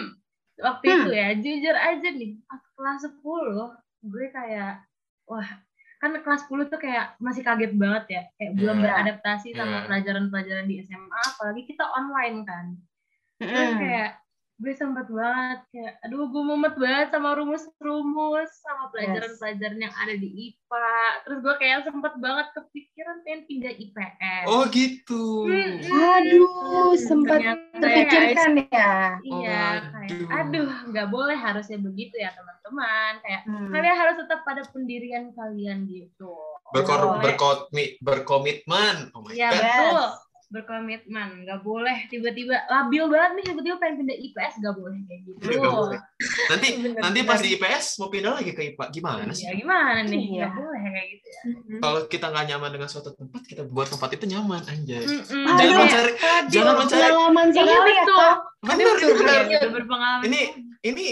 Speaker 3: waktu
Speaker 2: Hmm.
Speaker 3: itu ya jujur aja nih pas kelas 10 gue kayak wah kan kelas 10 tuh kayak masih kaget banget ya kayak belum
Speaker 4: Iya.
Speaker 3: beradaptasi sama
Speaker 4: Iya.
Speaker 3: pelajaran-pelajaran di SMA apalagi kita online kan terus
Speaker 2: Mm-mm.
Speaker 3: kayak gue sempat banget kayak aduh gue mumet banget sama rumus-rumus sama pelajaran-pelajaran yang ada di IPA terus gue kayak sempat banget kepikiran pengen pindah IPS
Speaker 4: oh gitu
Speaker 3: Mm-mm.
Speaker 2: Aduh, sempat
Speaker 3: ya,
Speaker 2: terpikirkan ya.
Speaker 3: iya
Speaker 4: Oh,
Speaker 3: kayak
Speaker 4: aduh.
Speaker 3: nggak boleh harusnya begitu ya teman-teman kayak
Speaker 2: Hmm.
Speaker 3: kalian harus tetap pada pendirian kalian gitu
Speaker 4: Berkor-
Speaker 3: Boleh.
Speaker 4: berkomi- berkomitmen oh my
Speaker 3: Iya
Speaker 4: god
Speaker 3: betul berkomitmen. Nggak boleh tiba-tiba labil banget nih tiba-tiba pengen pindah IPS nggak boleh kayak gitu.
Speaker 4: Iya, nggak boleh. nanti <laughs>
Speaker 5: Benar,
Speaker 4: nanti pas di IPS mau pindah lagi ke IPA gimana sih?
Speaker 3: ya gimana nih?
Speaker 2: Iya.
Speaker 3: nggak boleh kayak gitu ya.
Speaker 4: Kalau kita nggak nyaman dengan suatu tempat kita buat tempat itu nyaman anjay.
Speaker 3: Mm-mm.
Speaker 2: Aduh.
Speaker 4: jangan mencari jangan mencari
Speaker 2: Pengalaman
Speaker 3: Iya
Speaker 2: sekali ya, Kak.
Speaker 4: bener bener.
Speaker 5: Bener.
Speaker 3: berpengalaman
Speaker 4: ini ini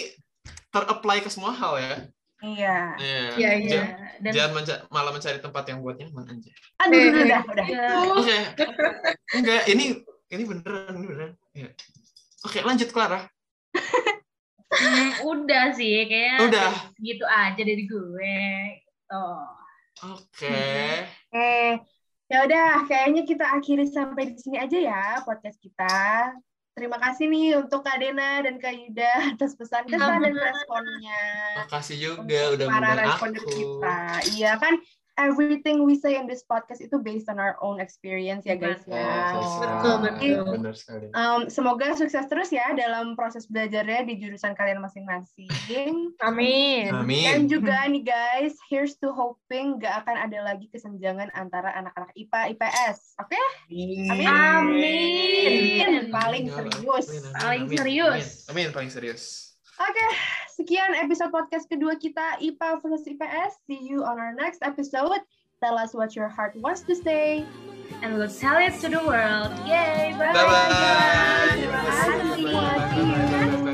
Speaker 4: ter-apply ke semua hal ya
Speaker 2: Iya.
Speaker 4: Iya.
Speaker 5: Iya, iya.
Speaker 4: Ja-
Speaker 3: dan
Speaker 4: jangan menca- malah mencari tempat yang buat nyaman anjay
Speaker 2: Aduh,
Speaker 5: Eh,
Speaker 2: udah, udah, udah.
Speaker 3: ya,
Speaker 4: oke enggak ini ini beneran ini beneran Iya. oke lanjut Clara
Speaker 3: Hmm, udah sih, kayaknya
Speaker 4: Udah.
Speaker 3: gitu aja dari gue. Oh.
Speaker 4: Oke.
Speaker 2: Eh, ya udah, kayaknya kita akhiri sampai di sini aja ya podcast kita. Terima kasih nih untuk Kak Dena dan Kak Yuda <laughs> atas pesan kesan dan responnya.
Speaker 4: Makasih juga udah
Speaker 2: para responder
Speaker 4: aku.
Speaker 2: kita. Iya kan, everything we say in this podcast itu based on our own experience ya guys ya.
Speaker 5: Betul.
Speaker 2: Um, semoga sukses terus ya dalam proses belajarnya di jurusan kalian masing-masing.
Speaker 5: Amin.
Speaker 2: Dan
Speaker 4: Amin.
Speaker 2: juga nih guys, here's to hoping gak akan ada lagi kesenjangan antara anak-anak IPA IPS. Oke? Amin.
Speaker 3: Amin.
Speaker 2: Paling
Speaker 4: Amin,
Speaker 2: serius.
Speaker 4: amin, amin,
Speaker 3: Paling
Speaker 4: amin,
Speaker 3: serius.
Speaker 4: Amin, Amin, paling serius.
Speaker 2: Oke, sekian episode podcast kedua kita IPA versus IPS. See you on our next episode. Tell us what your heart wants to say.
Speaker 3: And we'll tell it to the world. Yay! Bye-bye! Bye-bye! Bye-bye. Bye-bye. Bye-bye.
Speaker 4: Bye-bye.